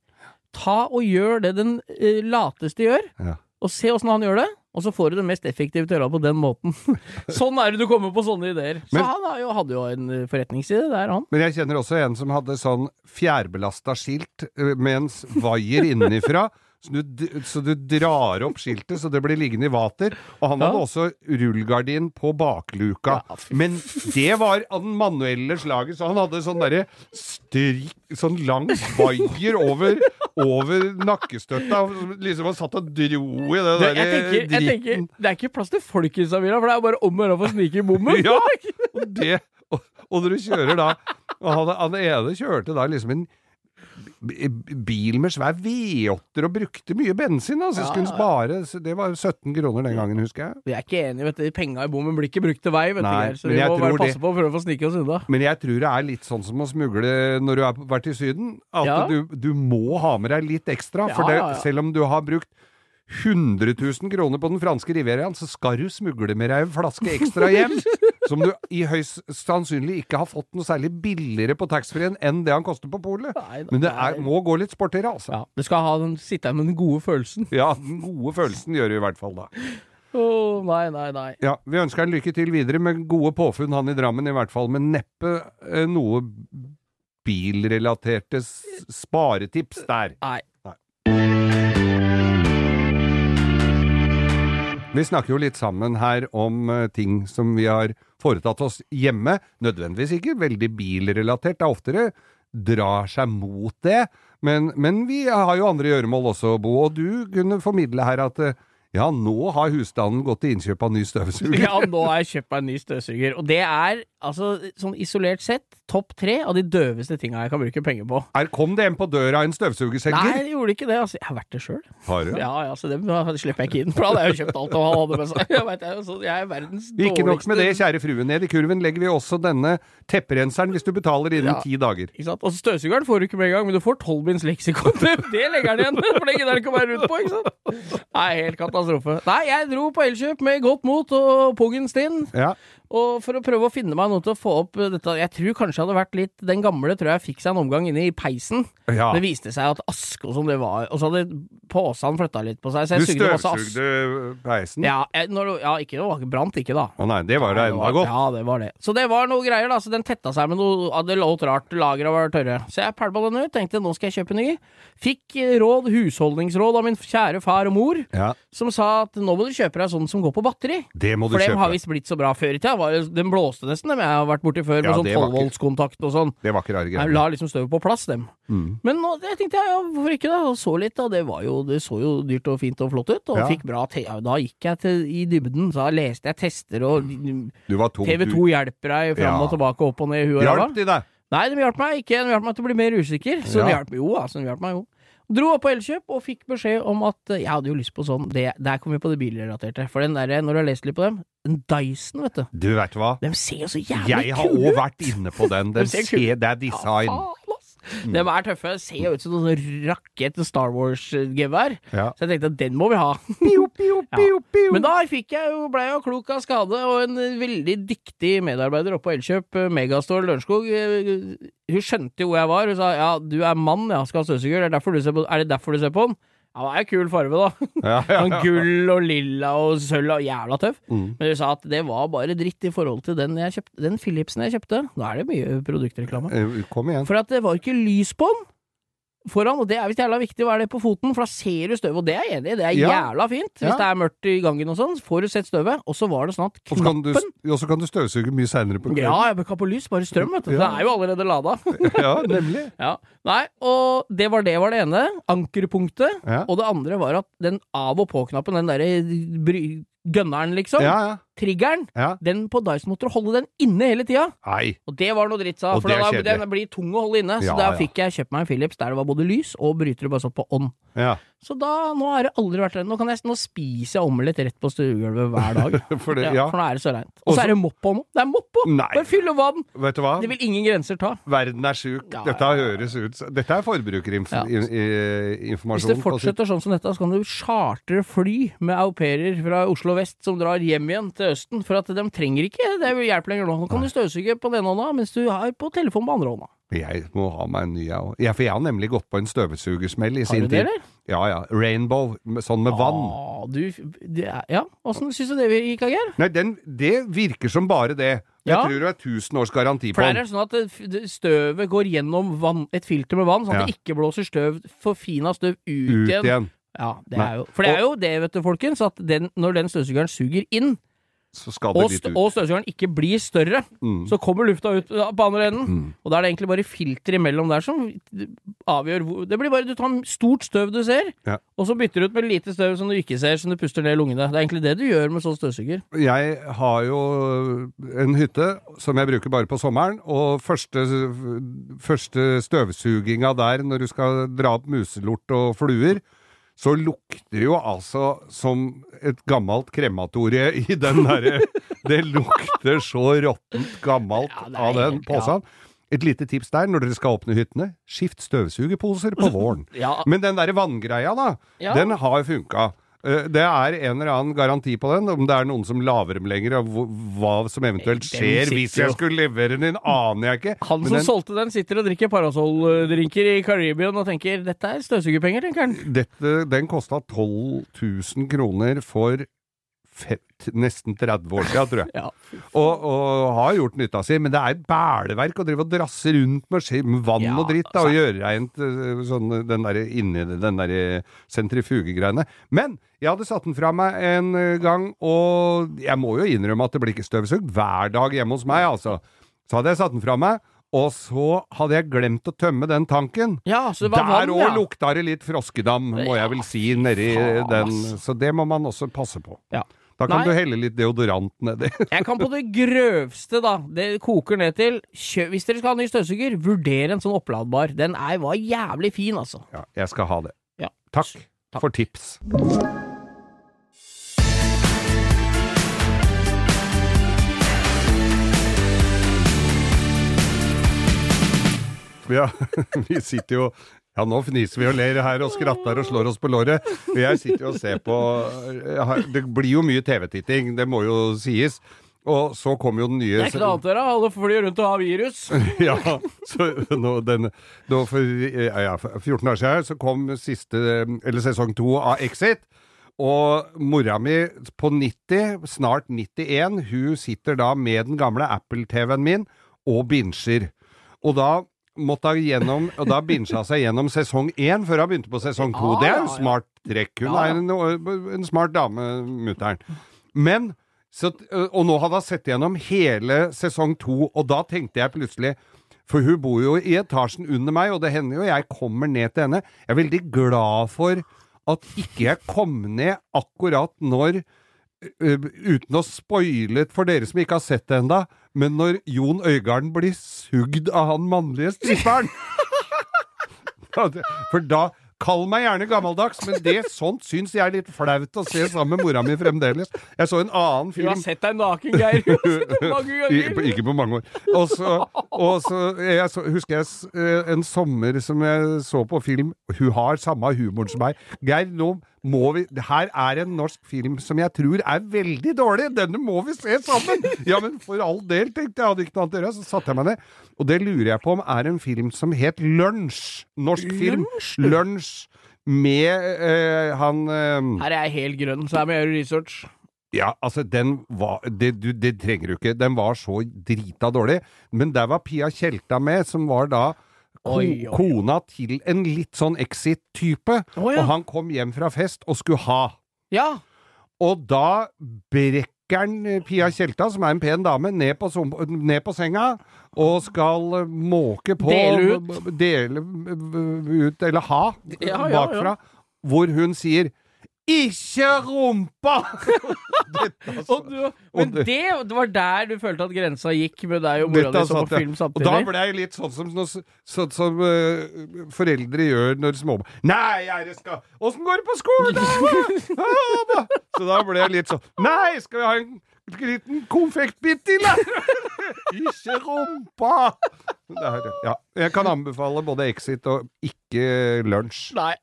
[SPEAKER 3] Ta og gjør det den uh, lateste gjør,
[SPEAKER 2] Ja.
[SPEAKER 3] og se åssen han gjør det. Og så får du det mest effektive til å gjøre på den måten. sånn er det du kommer på sånne ideer. Så
[SPEAKER 2] Men-
[SPEAKER 3] han har jo, hadde jo en eh, forretningsside, det er han.
[SPEAKER 2] Men jeg kjenner også en som hadde sånn fjærbelasta skilt eh, med en vaier innenfra. Så du, så du drar opp skiltet så det blir liggende i vater. Og han hadde
[SPEAKER 3] Ja.
[SPEAKER 2] også rullegardin på bakluka.
[SPEAKER 3] Ja,
[SPEAKER 2] Men det var av den manuelle slaget, så han hadde sånn derre strikk Sånn lang vaier over, over nakkestøtta. Liksom han satt og dro i det derre
[SPEAKER 3] tenker, jeg tenker,
[SPEAKER 2] dritten.
[SPEAKER 3] det er ikke plass til folk i Samira, for det er bare om å gjøre å få snike i bommen.
[SPEAKER 2] Ja, og det Og, og når du kjører da og han, han ene kjørte da liksom en bil med svær V8-er og brukte mye bensin, altså.
[SPEAKER 3] Ja,
[SPEAKER 2] Skulle spare Det var 17 kroner den gangen, husker jeg.
[SPEAKER 3] Vi er ikke enige, vet du. Penga i bommen blir ikke brukt til vei, vet.
[SPEAKER 2] Nei,
[SPEAKER 3] du. Så vi må bare passe
[SPEAKER 2] det-
[SPEAKER 3] på prøve å snike oss unna.
[SPEAKER 2] Men jeg tror det er litt sånn som å smugle når du har vært i Syden. At
[SPEAKER 3] Ja.
[SPEAKER 2] du, du må ha med deg litt ekstra. For det, selv om du har brukt 100 000 kroner på den franske rivieraen, så skal du smugle med deg en flaske ekstra hjem. som du i høyst sannsynlig ikke har fått noe særlig billigere på taxfree-en enn det han koster på polet. Men det er, må gå litt sportere, altså.
[SPEAKER 3] Ja, du skal ha den, sitte her med den gode følelsen.
[SPEAKER 2] Ja, den gode følelsen gjør du i hvert fall da.
[SPEAKER 3] Å, nei, nei, nei.
[SPEAKER 2] Ja, Vi ønsker han lykke til videre med gode påfunn, han i Drammen i hvert fall, men neppe eh, noe bilrelaterte sparetips der.
[SPEAKER 3] Nei.
[SPEAKER 2] Vi snakker jo litt sammen her om eh, ting som vi har foretatt oss hjemme. Nødvendigvis ikke veldig bilrelatert, det er oftere drar seg mot det. Men, men vi har jo andre gjøremål også, Bo, og du kunne formidle her at eh, ja, nå har husstanden gått til innkjøp av ny støvsuger.
[SPEAKER 3] Ja, nå har jeg kjøpt meg en ny støvsuger, og det er altså sånn isolert sett topp tre av de døveste tinga jeg kan bruke penger på.
[SPEAKER 2] Er, kom det en på døra, en
[SPEAKER 3] Nei,
[SPEAKER 2] jeg
[SPEAKER 3] det gjorde ikke det. Altså, jeg har vært det sjøl.
[SPEAKER 2] Har du?
[SPEAKER 3] Ja, ja, så det slipper jeg ikke inn, for da hadde jeg jo kjøpt alt han hadde med seg. Jeg, vet, jeg, er så, jeg er verdens dårligste
[SPEAKER 2] Ikke nok med det, kjære frue. Ned i kurven legger vi også denne tepperenseren hvis du betaler innen
[SPEAKER 3] Ja.
[SPEAKER 2] ti dager.
[SPEAKER 3] Ikke sant? Og støvsugeren får du ikke med en gang, men du får Tolbins leksikon. Det legger han igjen, for det gidder han ikke å være rundt på. ikke sant? Nei, helt katastrofe. Nei, jeg dro på Elkjøp med godt mot og pungen stinn.
[SPEAKER 2] Ja.
[SPEAKER 3] Og for å prøve å finne meg noe til å få opp eh, dette Jeg tror kanskje det hadde vært litt Den gamle tror jeg fikk seg en omgang inne i peisen.
[SPEAKER 2] ja.
[SPEAKER 3] Det viste seg at aske og sånn det var Og så hadde posen flytta litt på seg. Så
[SPEAKER 2] Du
[SPEAKER 3] jeg sugde masse aske.
[SPEAKER 2] støvsugde peisen?
[SPEAKER 3] Ja, jeg, når, ja, ikke det brant ikke, da.
[SPEAKER 2] Å nei, det var da enda godt.
[SPEAKER 3] Ja, det var det. Så det var noe greier, da. Så den tetta seg med noe ja, Det låt rart. Lagra var tørre. Så jeg pælma den ut. Tenkte nå skal jeg kjøpe ny. Fikk eh, råd, husholdningsråd av min kjære far og mor,
[SPEAKER 2] Ja,
[SPEAKER 3] som sa at nå må du kjøpe deg sånn som går på batteri.
[SPEAKER 2] det må du
[SPEAKER 3] For dem har visst blitt så bra før i tida. Den blåste nesten, dem jeg har vært borti før, med
[SPEAKER 2] Ja,
[SPEAKER 3] sånn
[SPEAKER 2] var ikke-
[SPEAKER 3] 12-voltskontakt og sånn.
[SPEAKER 2] Det var ikke rare greier.
[SPEAKER 3] la liksom støvet på plass, dem.
[SPEAKER 2] Mm.
[SPEAKER 3] Men nå, jeg tenkte ja, hvorfor ikke da? Og så litt, da. Det, var jo, det så jo dyrt og fint og flott ut, og
[SPEAKER 2] Ja.
[SPEAKER 3] fikk bra te Da gikk jeg til, i dybden. Så da leste jeg tester, og
[SPEAKER 2] Du var tung.
[SPEAKER 3] TV2 hjelper deg fram og tilbake, opp og ned hu og ræva.
[SPEAKER 2] Hjalp de deg?
[SPEAKER 3] Nei, de hjalp meg ikke. De hjalp meg til å bli mer usikker. Så de hjalp jo, altså. De hjalp meg jo. Dro opp på Elkjøp og fikk beskjed om at eh, jeg hadde jo lyst på sånn det, Der kom vi på det bilrelaterte. For den der, når du har lest litt på dem den Dyson, vet du.
[SPEAKER 2] Du vet hva?
[SPEAKER 3] De ser jo så jævlig
[SPEAKER 2] Jeg har
[SPEAKER 3] kule
[SPEAKER 2] òg vært inne på den. Den
[SPEAKER 3] De ser
[SPEAKER 2] ser, det er design.
[SPEAKER 3] Ja. De er tøffe. Ser jo ut som noen rakett Star Wars-gevær.
[SPEAKER 2] Ja.
[SPEAKER 3] Så jeg tenkte at den må vi ha.
[SPEAKER 2] Pio, pio,
[SPEAKER 3] Ja.
[SPEAKER 2] pio, pio.
[SPEAKER 3] Men da fikk jeg jo, ble jeg jo klok av skade, og en veldig dyktig medarbeider oppe på Elkjøp, eh, Megastore Lørenskog, eh, hun skjønte jo hvor jeg var. Hun sa ja, du er mann, ja, skal ha støvsuger, er, er det derfor du ser på den? Ja, det er kul farge, da.
[SPEAKER 2] ja, ja,
[SPEAKER 3] Sånn
[SPEAKER 2] ja.
[SPEAKER 3] gull og lilla og sølv og jævla tøff.
[SPEAKER 2] Mm.
[SPEAKER 3] Men du sa at det var bare dritt i forhold til den, jeg kjøpte, den Philipsen jeg kjøpte. Da er det mye produktreklame.
[SPEAKER 2] Eh, Kom igjen.
[SPEAKER 3] For at det var ikke lys på den foran, og det er visst jævla viktig å være det på foten, for da ser du støvet, og det er jeg enig i, det er
[SPEAKER 2] Ja.
[SPEAKER 3] jævla fint. Hvis
[SPEAKER 2] Ja.
[SPEAKER 3] det er mørkt i gangen og sånn, får du sett støvet, og så var det sånn at knappen
[SPEAKER 2] og så kan du støvsuge mye seinere på
[SPEAKER 3] Ja, jeg bør ikke ha på lys, bare strøm, vet du.
[SPEAKER 2] Ja.
[SPEAKER 3] Det er jo allerede lada.
[SPEAKER 2] Ja, nemlig.
[SPEAKER 3] ja. Nei, og det var det var det ene. Ankerpunktet. Og det andre var at den av og på-knappen, den derre gønneren, liksom,
[SPEAKER 2] Ja, ja.
[SPEAKER 3] Triggeren,
[SPEAKER 2] ja.
[SPEAKER 3] den på Dyson måtte du holde den inne hele tida. Og det var noe dritt, sa For da, den blir tung å holde inne. Så
[SPEAKER 2] Ja,
[SPEAKER 3] da fikk jeg kjøpt meg en Philips der det var både lys og brytere bare satt på ånd.
[SPEAKER 2] Ja.
[SPEAKER 3] Så da, nå har det aldri vært det. Nå, kan jeg, nå spiser jeg omelett rett på stuegulvet hver dag.
[SPEAKER 2] For det.
[SPEAKER 3] For nå er det så reint. Og så er det mopp nå. Det er mopp. Bare fyll og vann!
[SPEAKER 2] Vet du hva?
[SPEAKER 3] Det vil ingen grenser ta.
[SPEAKER 2] Verden er sjuk. Dette høres ut Dette er forbrukerinformasjon.
[SPEAKER 3] Hvis det fortsetter sånn som dette, så kan du chartre fly med au pairer fra Oslo vest som drar hjem igjen til Østen, for at de trenger ikke det hjelp lenger nå. Nå kan du støvsuge på den ene hånda, mens du har på telefonen på andre hånda.
[SPEAKER 2] Jeg må ha meg en ny, jeg òg. Ja, for jeg har nemlig gått på en støvsugersmell i
[SPEAKER 3] Har
[SPEAKER 2] sin
[SPEAKER 3] du det,
[SPEAKER 2] tid.
[SPEAKER 3] eller?
[SPEAKER 2] Ja ja. Rainbow, sånn med vann.
[SPEAKER 3] Ah, du, det er, ja, åssen syns du det gikk, Geir?
[SPEAKER 2] Nei, den, det virker som bare det. Jeg
[SPEAKER 3] Ja.
[SPEAKER 2] tror det er 1000 års garanti på den.
[SPEAKER 3] er det sånn at det- støvet går gjennom vann, et filter med vann, sånn at
[SPEAKER 2] Ja.
[SPEAKER 3] det ikke blåser støv, forfina støv ut,
[SPEAKER 2] Ut
[SPEAKER 3] igjen.
[SPEAKER 2] igjen.
[SPEAKER 3] Ja, det er jo, for det er jo det, vet du, folkens, at den, når den støvsugeren suger inn, og,
[SPEAKER 2] ut.
[SPEAKER 3] og støvsugeren ikke blir større,
[SPEAKER 2] Mm.
[SPEAKER 3] så kommer lufta ut på andre enden.
[SPEAKER 2] Mm.
[SPEAKER 3] Og da er det egentlig bare filter imellom der som avgjør hvor Det blir bare Du tar stort støv du ser,
[SPEAKER 2] Ja.
[SPEAKER 3] og så bytter du ut med lite støv som du ikke ser, som du puster ned i lungene. Det er egentlig det du gjør med sånn støvsuger.
[SPEAKER 2] Jeg har jo en hytte som jeg bruker bare på sommeren, og første, første støvsuginga der når du skal dra opp muselort og fluer, så lukter jo altså som et gammelt krematorie i den derre Det lukter så råttent gammelt
[SPEAKER 3] Ja,
[SPEAKER 2] av den
[SPEAKER 3] ja.
[SPEAKER 2] posen. Et lite tips der når dere skal åpne hyttene, skift støvsugerposer på våren.
[SPEAKER 3] Ja,
[SPEAKER 2] Men den derre vanngreia, da, den har funka. Eh, Det er en eller annen garanti på den, om det er noen som lager dem lenger, og hva som eventuelt skjer hvis jeg skulle levere den, aner jeg ikke.
[SPEAKER 3] Han som
[SPEAKER 2] den,
[SPEAKER 3] solgte den, sitter og drikker parasolldrinker i Caribbean og tenker 'dette er støvsugerpenger', tenker han.
[SPEAKER 2] dette, den kosta 12 000 kroner for nesten 30 år siden, tror jeg.
[SPEAKER 3] Ja.
[SPEAKER 2] Og, og har gjort nytta si, men det er et bæleverk å drive og drasse rundt med, vann
[SPEAKER 3] Ja,
[SPEAKER 2] og dritt da,
[SPEAKER 3] altså-
[SPEAKER 2] og gjøre reint øh, sånn, den der, inni den der sentrifugegreiene. Men jeg hadde satt den fra meg en gang, og jeg må jo innrømme at det blir ikke støvsugd hver dag hjemme hos meg, altså. Så hadde jeg satt den fra meg, og så hadde jeg glemt å tømme den tanken.
[SPEAKER 3] ja, så det var
[SPEAKER 2] Der òg
[SPEAKER 3] ja.
[SPEAKER 2] lukta det litt froskedam, må jeg vel si, nedi den. Så det må man også passe på.
[SPEAKER 3] Ja.
[SPEAKER 2] Da kan
[SPEAKER 3] Nei.
[SPEAKER 2] du helle litt deodorant nedi.
[SPEAKER 3] Jeg kan på det grøvste, da, det koker ned til kjø Hvis dere skal ha ny støvsuger, vurder en sånn oppladbar. Den er, var jævlig fin, altså.
[SPEAKER 2] Ja, jeg skal ha det.
[SPEAKER 3] Ja.
[SPEAKER 2] Takk,
[SPEAKER 3] Takk.
[SPEAKER 2] for tips. Ja, vi sitter jo Ja, nå fniser vi og ler her og skratter og slår oss på låret. Jeg sitter og ser på Det blir jo mye TV-titting, det må jo sies. Og så kommer jo den nye
[SPEAKER 3] Det er ikke noe annet å gjøre. Alle flyr rundt og har virus.
[SPEAKER 2] ja, så nå, den, nå for, ja, ja, for 14 år siden så kom siste, eller sesong to av Exit. Og mora mi på 90, snart 91, hun sitter da med den gamle Apple-TV-en min og binsjer. Og da måtte hun gjennom, og da bincha seg gjennom sesong én før hun begynte på sesong to. Det er
[SPEAKER 3] en
[SPEAKER 2] smart trekk. Hun er en, en smart dame, mutter'n. Men så, og nå hadde hun sett gjennom hele sesong to, og da tenkte jeg plutselig For hun bor jo i etasjen under meg, og det hender jo jeg kommer ned til henne. Jeg er veldig glad for at ikke jeg kom ned akkurat når Uten å spoile for dere som ikke har sett det enda, men når Jon Øigarden blir sugd av han mannlige stripperen For da Kall meg gjerne gammeldags, men det sånt syns jeg er litt flaut å se sammen med mora mi fremdeles. Jeg så en annen
[SPEAKER 3] Du har
[SPEAKER 2] film
[SPEAKER 3] sett deg naken, Geir. Mange ganger.
[SPEAKER 2] ikke på mange år. Og så, og så jeg så, husker jeg eh, en sommer som jeg så på film Hun har samme humoren som meg. Geir, nå må vi Her er en norsk film som jeg tror er veldig dårlig. Denne må vi se sammen! Ja, men for all del, tenkte jeg. Hadde ikke noe annet å gjøre. Så satte jeg meg ned. Og det lurer jeg på om er en film som het Lunsj. Norsk film. Lunsj. Med øh, han øh,
[SPEAKER 3] Her er jeg helt grønn, så her må jeg gjøre research.
[SPEAKER 2] ja, altså, den var det, du, det trenger du ikke. Den var så drita dårlig. Men der var Pia Tjelta med, som var da ko
[SPEAKER 3] Oi, oi.
[SPEAKER 2] kona til en litt sånn Exit-type.
[SPEAKER 3] oh, ja.
[SPEAKER 2] Og han kom hjem fra fest og skulle ha.
[SPEAKER 3] Ja.
[SPEAKER 2] Og da brekker han eh, Pia Tjelta, som er en pen dame, ned på, ned på senga og skal eh, måke på
[SPEAKER 3] Dele ut.
[SPEAKER 2] Dele eh, ut, eller ha,
[SPEAKER 3] Ja, ja,
[SPEAKER 2] bakfra. Hvor hun sier 'ikke rumpa'!
[SPEAKER 3] Og du, men
[SPEAKER 2] det-
[SPEAKER 3] det, var der du følte at grensa gikk med deg og mora di som på film samtidig?
[SPEAKER 2] Og da ble jeg litt sånn som, sånn som uh, foreldre gjør når små Nei, jeg skal Åssen går det på skolen, da? Ah, da? Så da ble jeg litt sånn Nei, skal vi ha en liten konfektbit til, da? ikke rumpa! Det er, ja. Jeg kan anbefale både Exit og ikke Lunsj.
[SPEAKER 3] Nei.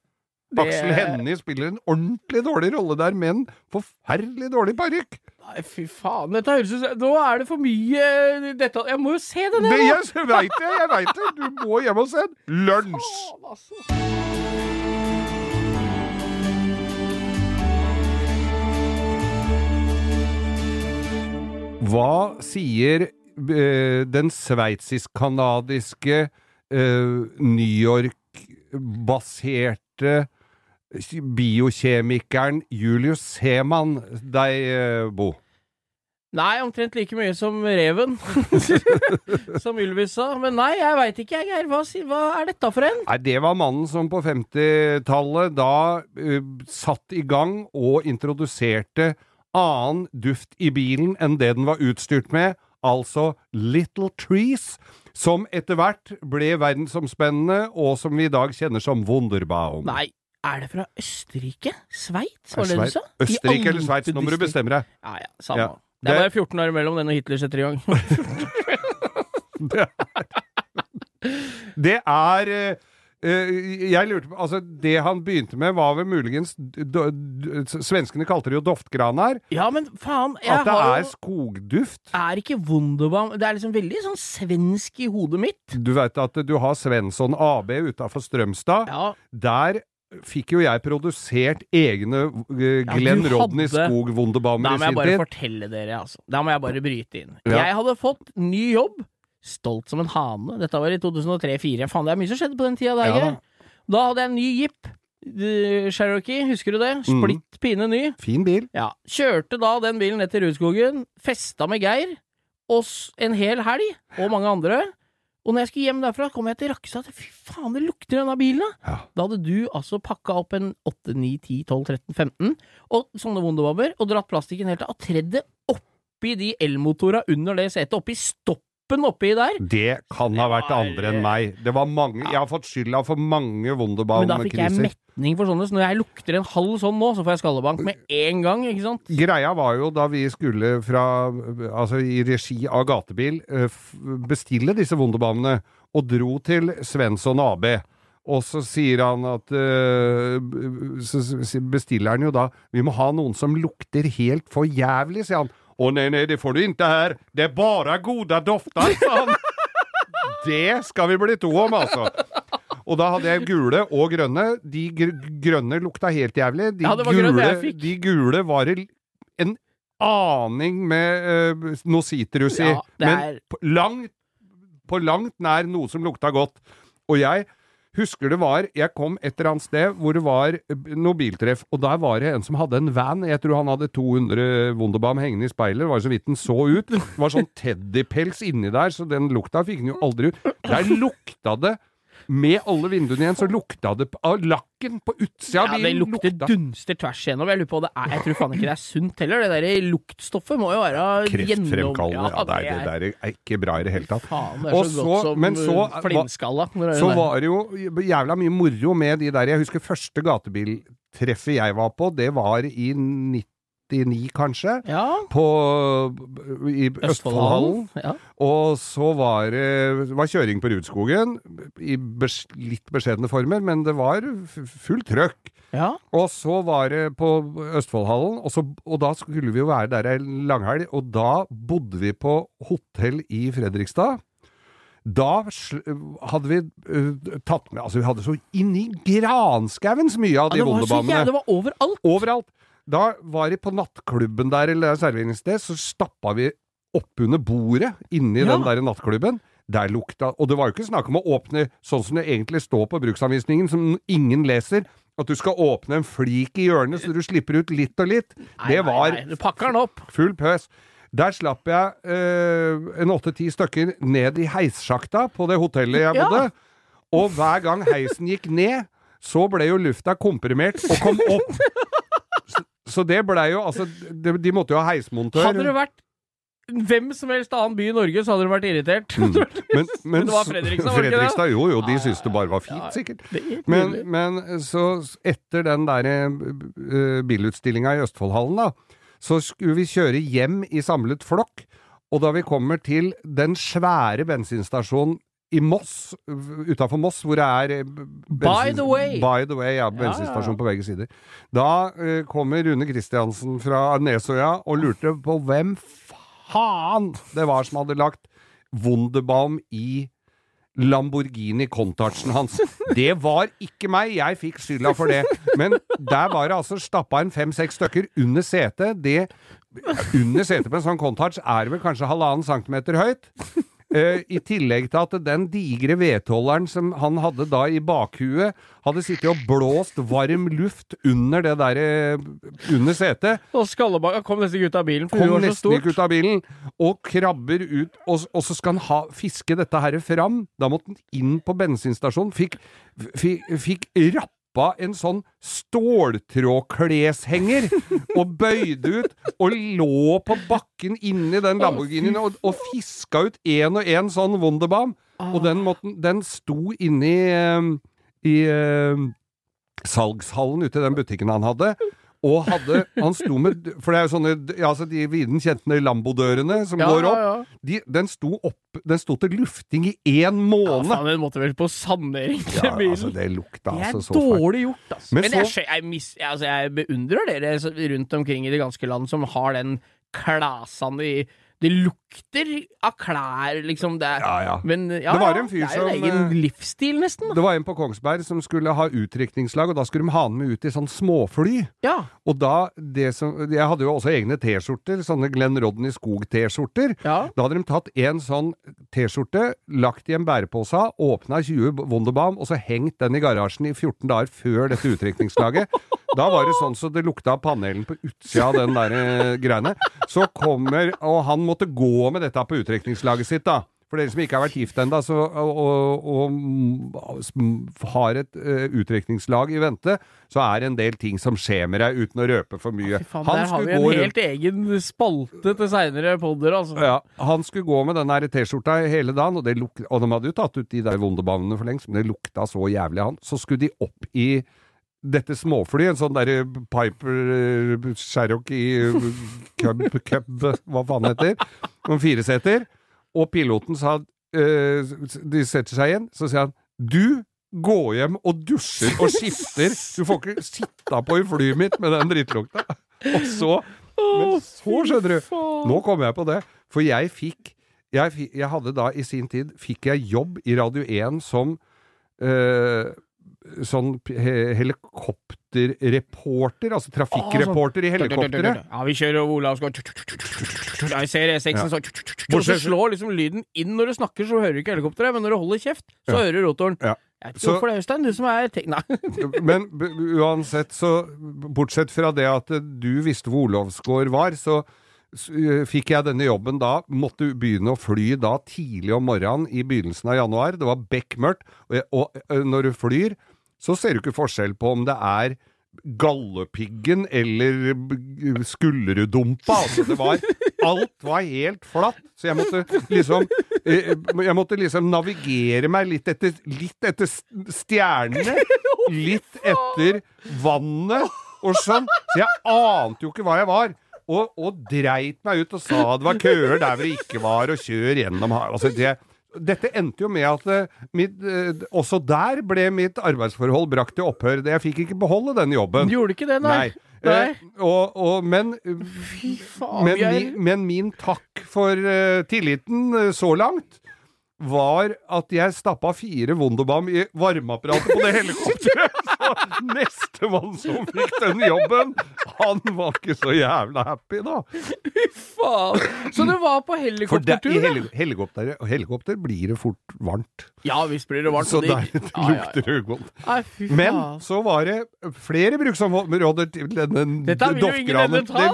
[SPEAKER 3] Det-
[SPEAKER 2] Aksel Hennie spiller en ordentlig dårlig rolle der, med en forferdelig dårlig parykk.
[SPEAKER 3] Nei, fy faen. Dette høres ut Nå er det for mye dette Jeg må jo se det
[SPEAKER 2] Det,
[SPEAKER 3] der, nå!
[SPEAKER 2] jeg veit det, jeg veit det! Du må hjem og se den. Lunsj!
[SPEAKER 3] Faen, altså.
[SPEAKER 2] Hva sier eh, den sveitsisk-kanadiske eh, New York-baserte biokjemikeren Julius Seman deg, eh, Bo?
[SPEAKER 3] Nei, omtrent like mye som reven. som Ylvis sa. Men nei, jeg veit ikke, jeg, Geir. Hva, hva er dette for en?
[SPEAKER 2] Nei, det var mannen som på 50-tallet da uh, satt i gang og introduserte annen duft i bilen enn det den var utstyrt med, altså Little Trees, som etter hvert ble verdensomspennende, og som vi i dag kjenner som Wunderbaum.
[SPEAKER 3] Nei, er det fra Østerrike? Sveits, var det det du sa?
[SPEAKER 2] Østerrike eller Sveits, nå må du bestemme deg.
[SPEAKER 3] Ja, ja, samme.
[SPEAKER 2] Ja.
[SPEAKER 3] Det er
[SPEAKER 2] Det-
[SPEAKER 3] bare 14 år imellom den og Hitler setter i gang.
[SPEAKER 2] Det er eh, eh, Jeg lurte på Altså, det han begynte med, var vel muligens d- d- d- Svenskene kalte det jo doftgranar.
[SPEAKER 3] ja, men faen, jeg
[SPEAKER 2] At det
[SPEAKER 3] har
[SPEAKER 2] er skogduft.
[SPEAKER 3] Er ikke Wunderbaum Det er liksom veldig sånn svensk i hodet mitt.
[SPEAKER 2] Du veit at du har Svensson AB utafor Strømstad.
[SPEAKER 3] Ja,
[SPEAKER 2] Der fikk jo jeg produsert egne eh, Glenn
[SPEAKER 3] du
[SPEAKER 2] Rodney
[SPEAKER 3] hadde-
[SPEAKER 2] Skog-Wunderbaumer
[SPEAKER 3] Da må jeg bare
[SPEAKER 2] tid.
[SPEAKER 3] fortelle dere, altså. Da må jeg bare bryte inn.
[SPEAKER 2] Ja.
[SPEAKER 3] Jeg hadde fått ny jobb. Stolt som en hane. Dette var i 2003-2004. Faen, det er mye som skjedde på den tida der,
[SPEAKER 2] Ja da.
[SPEAKER 3] Hadde jeg en ny Jeep. eh, Cherokee, husker du det?
[SPEAKER 2] Mm.
[SPEAKER 3] Splitt pine ny.
[SPEAKER 2] Fin bil.
[SPEAKER 3] Ja. Kjørte da den bilen ned til Rudskogen, festa med Geir, oss en hel helg, og mange andre. Og når jeg skulle hjem derfra, kom jeg til Rakkestad. Fy faen, det lukter denne bilen, da!
[SPEAKER 2] Ja.
[SPEAKER 3] Da hadde du altså pakka opp en 8, 9, 10, 12, 13, 15 og sånne Wunderbobber, og dratt plastikken helt av, tredd det oppi de elmotora under det setet, oppi stoppen oppi der.
[SPEAKER 2] Det kan ha vært
[SPEAKER 3] var-
[SPEAKER 2] andre enn meg. Det var mange Jeg har fått skylda for mange
[SPEAKER 3] Men da fikk jeg
[SPEAKER 2] Wunderbaum-kriser.
[SPEAKER 3] metning for sånne, så når jeg lukter en halv sånn nå, så får jeg skallebank med en gang, ikke sant?
[SPEAKER 2] Greia var jo da vi skulle fra Altså i regi av Gatebil eh, bestille disse Wunderbaumene, og dro til Svensson AB. Og så sier han at eh, Så bestiller han jo da Vi må ha noen som lukter helt for jævlig, sier han. Å nei, nei, det får du ikke her. Det er bare gode dofter, sa han. Det skal vi bli to om, altså. Og da hadde jeg gule og grønne. De gr grønne lukta helt jævlig. De,
[SPEAKER 3] Ja,
[SPEAKER 2] gule, de gule var en aning med uh, noe sitrus i.
[SPEAKER 3] Ja, er...
[SPEAKER 2] men på langt, på langt nær noe som lukta godt. Og jeg husker det var Jeg kom et eller annet sted hvor det var eh, noe biltreff, og der var det en som hadde en van. Jeg tror han hadde 200 Wunderbaum hengende i speilet. Det var så vidt den så ut. Det var sånn teddypels inni der, så den lukta fikk den jo aldri ut. Der lukta det med alle vinduene igjen, så lukta det av lakken på utsida
[SPEAKER 3] Ja,
[SPEAKER 2] bilen.
[SPEAKER 3] det lukter
[SPEAKER 2] lukta
[SPEAKER 3] dunster tvers igjennom. Jeg lurer på, det er, jeg tror faen ikke det er sunt heller. Det der luktstoffet må jo være
[SPEAKER 2] kreftfremkallende. Ja, det, er, det der er ikke bra i det hele tatt.
[SPEAKER 3] Faen, det er
[SPEAKER 2] Og
[SPEAKER 3] så,
[SPEAKER 2] så-
[SPEAKER 3] godt som
[SPEAKER 2] men så-
[SPEAKER 3] flintskalla.
[SPEAKER 2] Så var det jo jævla mye moro med de der Jeg husker første gatebiltreffet jeg var på, det var i 99, kanskje.
[SPEAKER 3] Ja,
[SPEAKER 2] På, I Østfoldhallen.
[SPEAKER 3] Ja.
[SPEAKER 2] Og så var det var kjøring på Rudskogen, i bes, litt beskjedne former, men det var fullt trøkk.
[SPEAKER 3] ja.
[SPEAKER 2] Og så var det på Østfoldhallen, og, så, og da skulle vi jo være der ei langhelg, og da bodde vi på hotell i Fredrikstad. Da hadde vi eh, tatt med Altså, vi hadde så inni granskauen så mye av de
[SPEAKER 3] det var så
[SPEAKER 2] vondebanene.
[SPEAKER 3] jævlig, det var overalt.
[SPEAKER 2] Overalt. Da var det på nattklubben der, eller serveringssted, så stappa vi oppunder bordet inni
[SPEAKER 3] Ja.
[SPEAKER 2] den der nattklubben. Der lukta Og det var jo ikke snakk om å åpne sånn som det egentlig står på bruksanvisningen, som ingen leser. At du skal åpne en flik i hjørnet så du slipper ut litt og litt. det var
[SPEAKER 3] Nei, nei, du pakker den opp.
[SPEAKER 2] full pøs. Der slapp jeg øh, en åtte-ti stykker ned i heissjakta på det hotellet jeg
[SPEAKER 3] Ja.
[SPEAKER 2] bodde. Og hver gang heisen gikk ned, så ble jo lufta komprimert og kom opp. Så, det blei jo Altså, de, de måtte jo ha heismontør.
[SPEAKER 3] Hadde det vært hvem som helst annen by i Norge, så hadde du vært irritert.
[SPEAKER 2] men, men,
[SPEAKER 3] Men det var Fredrikstad, var?
[SPEAKER 2] Fredrikstad, jo jo, de syntes det bare var fint, sikkert.
[SPEAKER 3] Er
[SPEAKER 2] Men, men så etter den der uh, bilutstillinga i Østfoldhallen, da, så skulle vi kjøre hjem i samlet flokk. Og da vi kommer til den svære bensinstasjonen i Moss, utafor Moss, hvor det er eh,
[SPEAKER 3] By the way.
[SPEAKER 2] By the way, ja.
[SPEAKER 3] ja, ja.
[SPEAKER 2] På begge sider. Da uh, kommer Rune Kristiansen fra Nesøya og lurte på hvem faen det var som hadde lagt Wunderbaum i Lamborghini Contacten hans. Det var ikke meg, jeg fikk skylda for det. Men der var det altså stappa en fem-seks stykker under setet. Det under setet på en sånn Contach er vel kanskje halvannen centimeter høyt. Eh, I tillegg til at den digre vedholderen som han hadde da i bakhuet, hadde sittet og blåst varm luft under det der eh, under setet.
[SPEAKER 3] Og Skallebakka kom nesten ikke ut av bilen, for
[SPEAKER 2] Kom
[SPEAKER 3] var så
[SPEAKER 2] ikke ut av bilen, og krabber ut, og, og så skal han ha, fiske dette her fram. Da måtte han inn på bensinstasjonen, fikk, fikk, fikk rappa en sånn ståltrådkleshenger, og bøyde ut, og lå på bakken inni den Lamborghinien, og, og fiska ut en og en sånn Wunderbaum. Og den, måten, den sto inni i, i eh, salgshallen ute i den butikken han hadde. Og hadde, han sto med For det er jo sånne ja, altså De viden kjente Lambo-dørene som
[SPEAKER 3] Ja,
[SPEAKER 2] går opp.
[SPEAKER 3] ja, ja.
[SPEAKER 2] De, den, sto opp, den sto til lufting i én
[SPEAKER 3] Ja,
[SPEAKER 2] måned!
[SPEAKER 3] faen, den måtte vel på sanering til
[SPEAKER 2] Ja,
[SPEAKER 3] bilen.
[SPEAKER 2] altså, det lukta
[SPEAKER 3] er
[SPEAKER 2] altså så fælt.
[SPEAKER 3] dårlig gjort, altså.
[SPEAKER 2] Men
[SPEAKER 3] Men,
[SPEAKER 2] så-
[SPEAKER 3] jeg, jeg, mis, jeg, altså, jeg beundrer dere rundt omkring i det ganske land som har den klasene i Det lukter av klær, liksom. Det er,
[SPEAKER 2] Ja, ja.
[SPEAKER 3] Men ja,
[SPEAKER 2] Det var en fyr som
[SPEAKER 3] det er jo en egen
[SPEAKER 2] eh,
[SPEAKER 3] livsstil, nesten. Da.
[SPEAKER 2] Det var en på Kongsberg som skulle ha utdrikningslag, og da skulle de ha han med ut i sånn småfly.
[SPEAKER 3] Ja.
[SPEAKER 2] Og da det som Jeg hadde jo også egne T-skjorter, sånne Glenn Rodney Skog-T-skjorter.
[SPEAKER 3] ja.
[SPEAKER 2] Da hadde de tatt en sånn T-skjorte, lagt i en bærepose, åpna 20 Wunderbaum, og så hengt den i garasjen i 14 dager før dette utdrikningslaget. Da var det sånn så det lukta av panelen på utsida av den der eh, greiene. Så kommer Og han måtte gå med dette på utdrikningslaget sitt, da. For dere som ikke har vært gift ennå, og, og, og mm, har et uh, utdrikningslag i vente, så er det en del ting som skjer med deg, uten å røpe for mye.
[SPEAKER 3] Fy faen, der har vi en
[SPEAKER 2] helt rundt-
[SPEAKER 3] egen spalte til seinere podder, altså.
[SPEAKER 2] ja, han skulle gå med den T-skjorta hele dagen, og, det luk og de hadde jo tatt ut de der Wunderbaumene for lengst, men det lukta så jævlig han. Så skulle de opp i dette småflyet, en sånn derre Piper eh, Cherokee uh, Cub, Cub, hva faen heter, om fireseter, og piloten sa eh, De setter seg igjen, så sier han du gå hjem og dusjer og skifter. Du får ikke sitta på i flyet mitt med den drittlukta. Og så Men så, skjønner du Nå kommer jeg på det. For jeg fikk jeg, jeg hadde da i sin tid Fikk jeg jobb i Radio 1 som eh, Sånn helikopterreporter, altså trafikkreporter i helikopteret.
[SPEAKER 3] Ja, vi kjører og Olav skal Jeg ser E6-en, så Og så slår liksom lyden inn når du snakker, så hører du ikke helikopteret, men når du holder kjeft, så hører du rotoren.
[SPEAKER 2] Ja. Så-
[SPEAKER 3] hvorfor det, Øystein, du som er. Nei.
[SPEAKER 2] Men uansett, så Bortsett fra det at du visste hvor Olavsgård var, så fikk jeg denne jobben da, måtte begynne å fly da tidlig om morgenen i begynnelsen av januar. Det var bekmørkt, og, og når du flyr, så ser du ikke forskjell på om det er gallepiggen eller Skullerudumpa. Altså, det var Alt var helt flatt, så jeg måtte liksom Jeg måtte liksom navigere meg litt etter, litt etter stjernene. Litt etter vannet og sånn. Så jeg ante jo ikke hva jeg var. Og, og dreit meg ut og sa det var køer der hvor det ikke var, og kjør gjennom her altså det, Dette endte jo med at eh, mitt, eh, også der ble mitt arbeidsforhold brakt til opphør. Jeg fikk ikke beholde den jobben.
[SPEAKER 3] Du gjorde ikke det, nei?
[SPEAKER 2] Nei. Eh, og, og, men,
[SPEAKER 3] Fy faen,
[SPEAKER 2] men, min, men min takk for uh, tilliten uh, så langt var at jeg stappa fire Wunderbaum i varmeapparatet på det helikopteret. Så nestemann som fikk den jobben, han var ikke så jævla happy, da.
[SPEAKER 3] Faen. Så du var på helikoptertur, da?
[SPEAKER 2] heli helikopter, helikopter blir det fort varmt.
[SPEAKER 3] Ja visst blir det varmt.
[SPEAKER 2] Så der
[SPEAKER 3] det- Ja, ja, ja.
[SPEAKER 2] lukter det godt.
[SPEAKER 3] Ja.
[SPEAKER 2] Men så var det flere bruksområder til denne Doffgranen. Det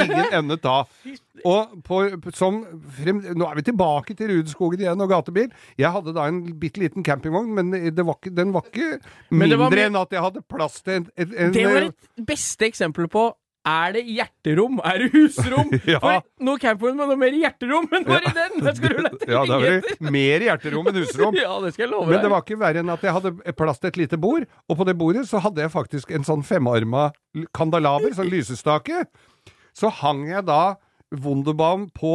[SPEAKER 2] vil ingen ende ta. Og på, som frem, Nå er vi tilbake til Rudskogen igjen og gatebil. Jeg hadde da en bitte liten campingvogn, men det var ikke, den var ikke mindre
[SPEAKER 3] var
[SPEAKER 2] enn at jeg hadde plass til en, en, en
[SPEAKER 3] Det var et beste eksempel på er det hjerterom? Er det husrom?
[SPEAKER 2] Ja.
[SPEAKER 3] For noe campingvogn med noe mer hjerterom enn bare den! Det skal du lete
[SPEAKER 2] Ja, det var mer hjerterom enn husrom.
[SPEAKER 3] Ja, det skal jeg love deg.
[SPEAKER 2] Men det var ikke verre enn at jeg hadde plass til et lite bord, og på det bordet så hadde jeg faktisk en sånn femarma kandalaber, sånn lysestake. Så hang jeg da Wunderbaum på,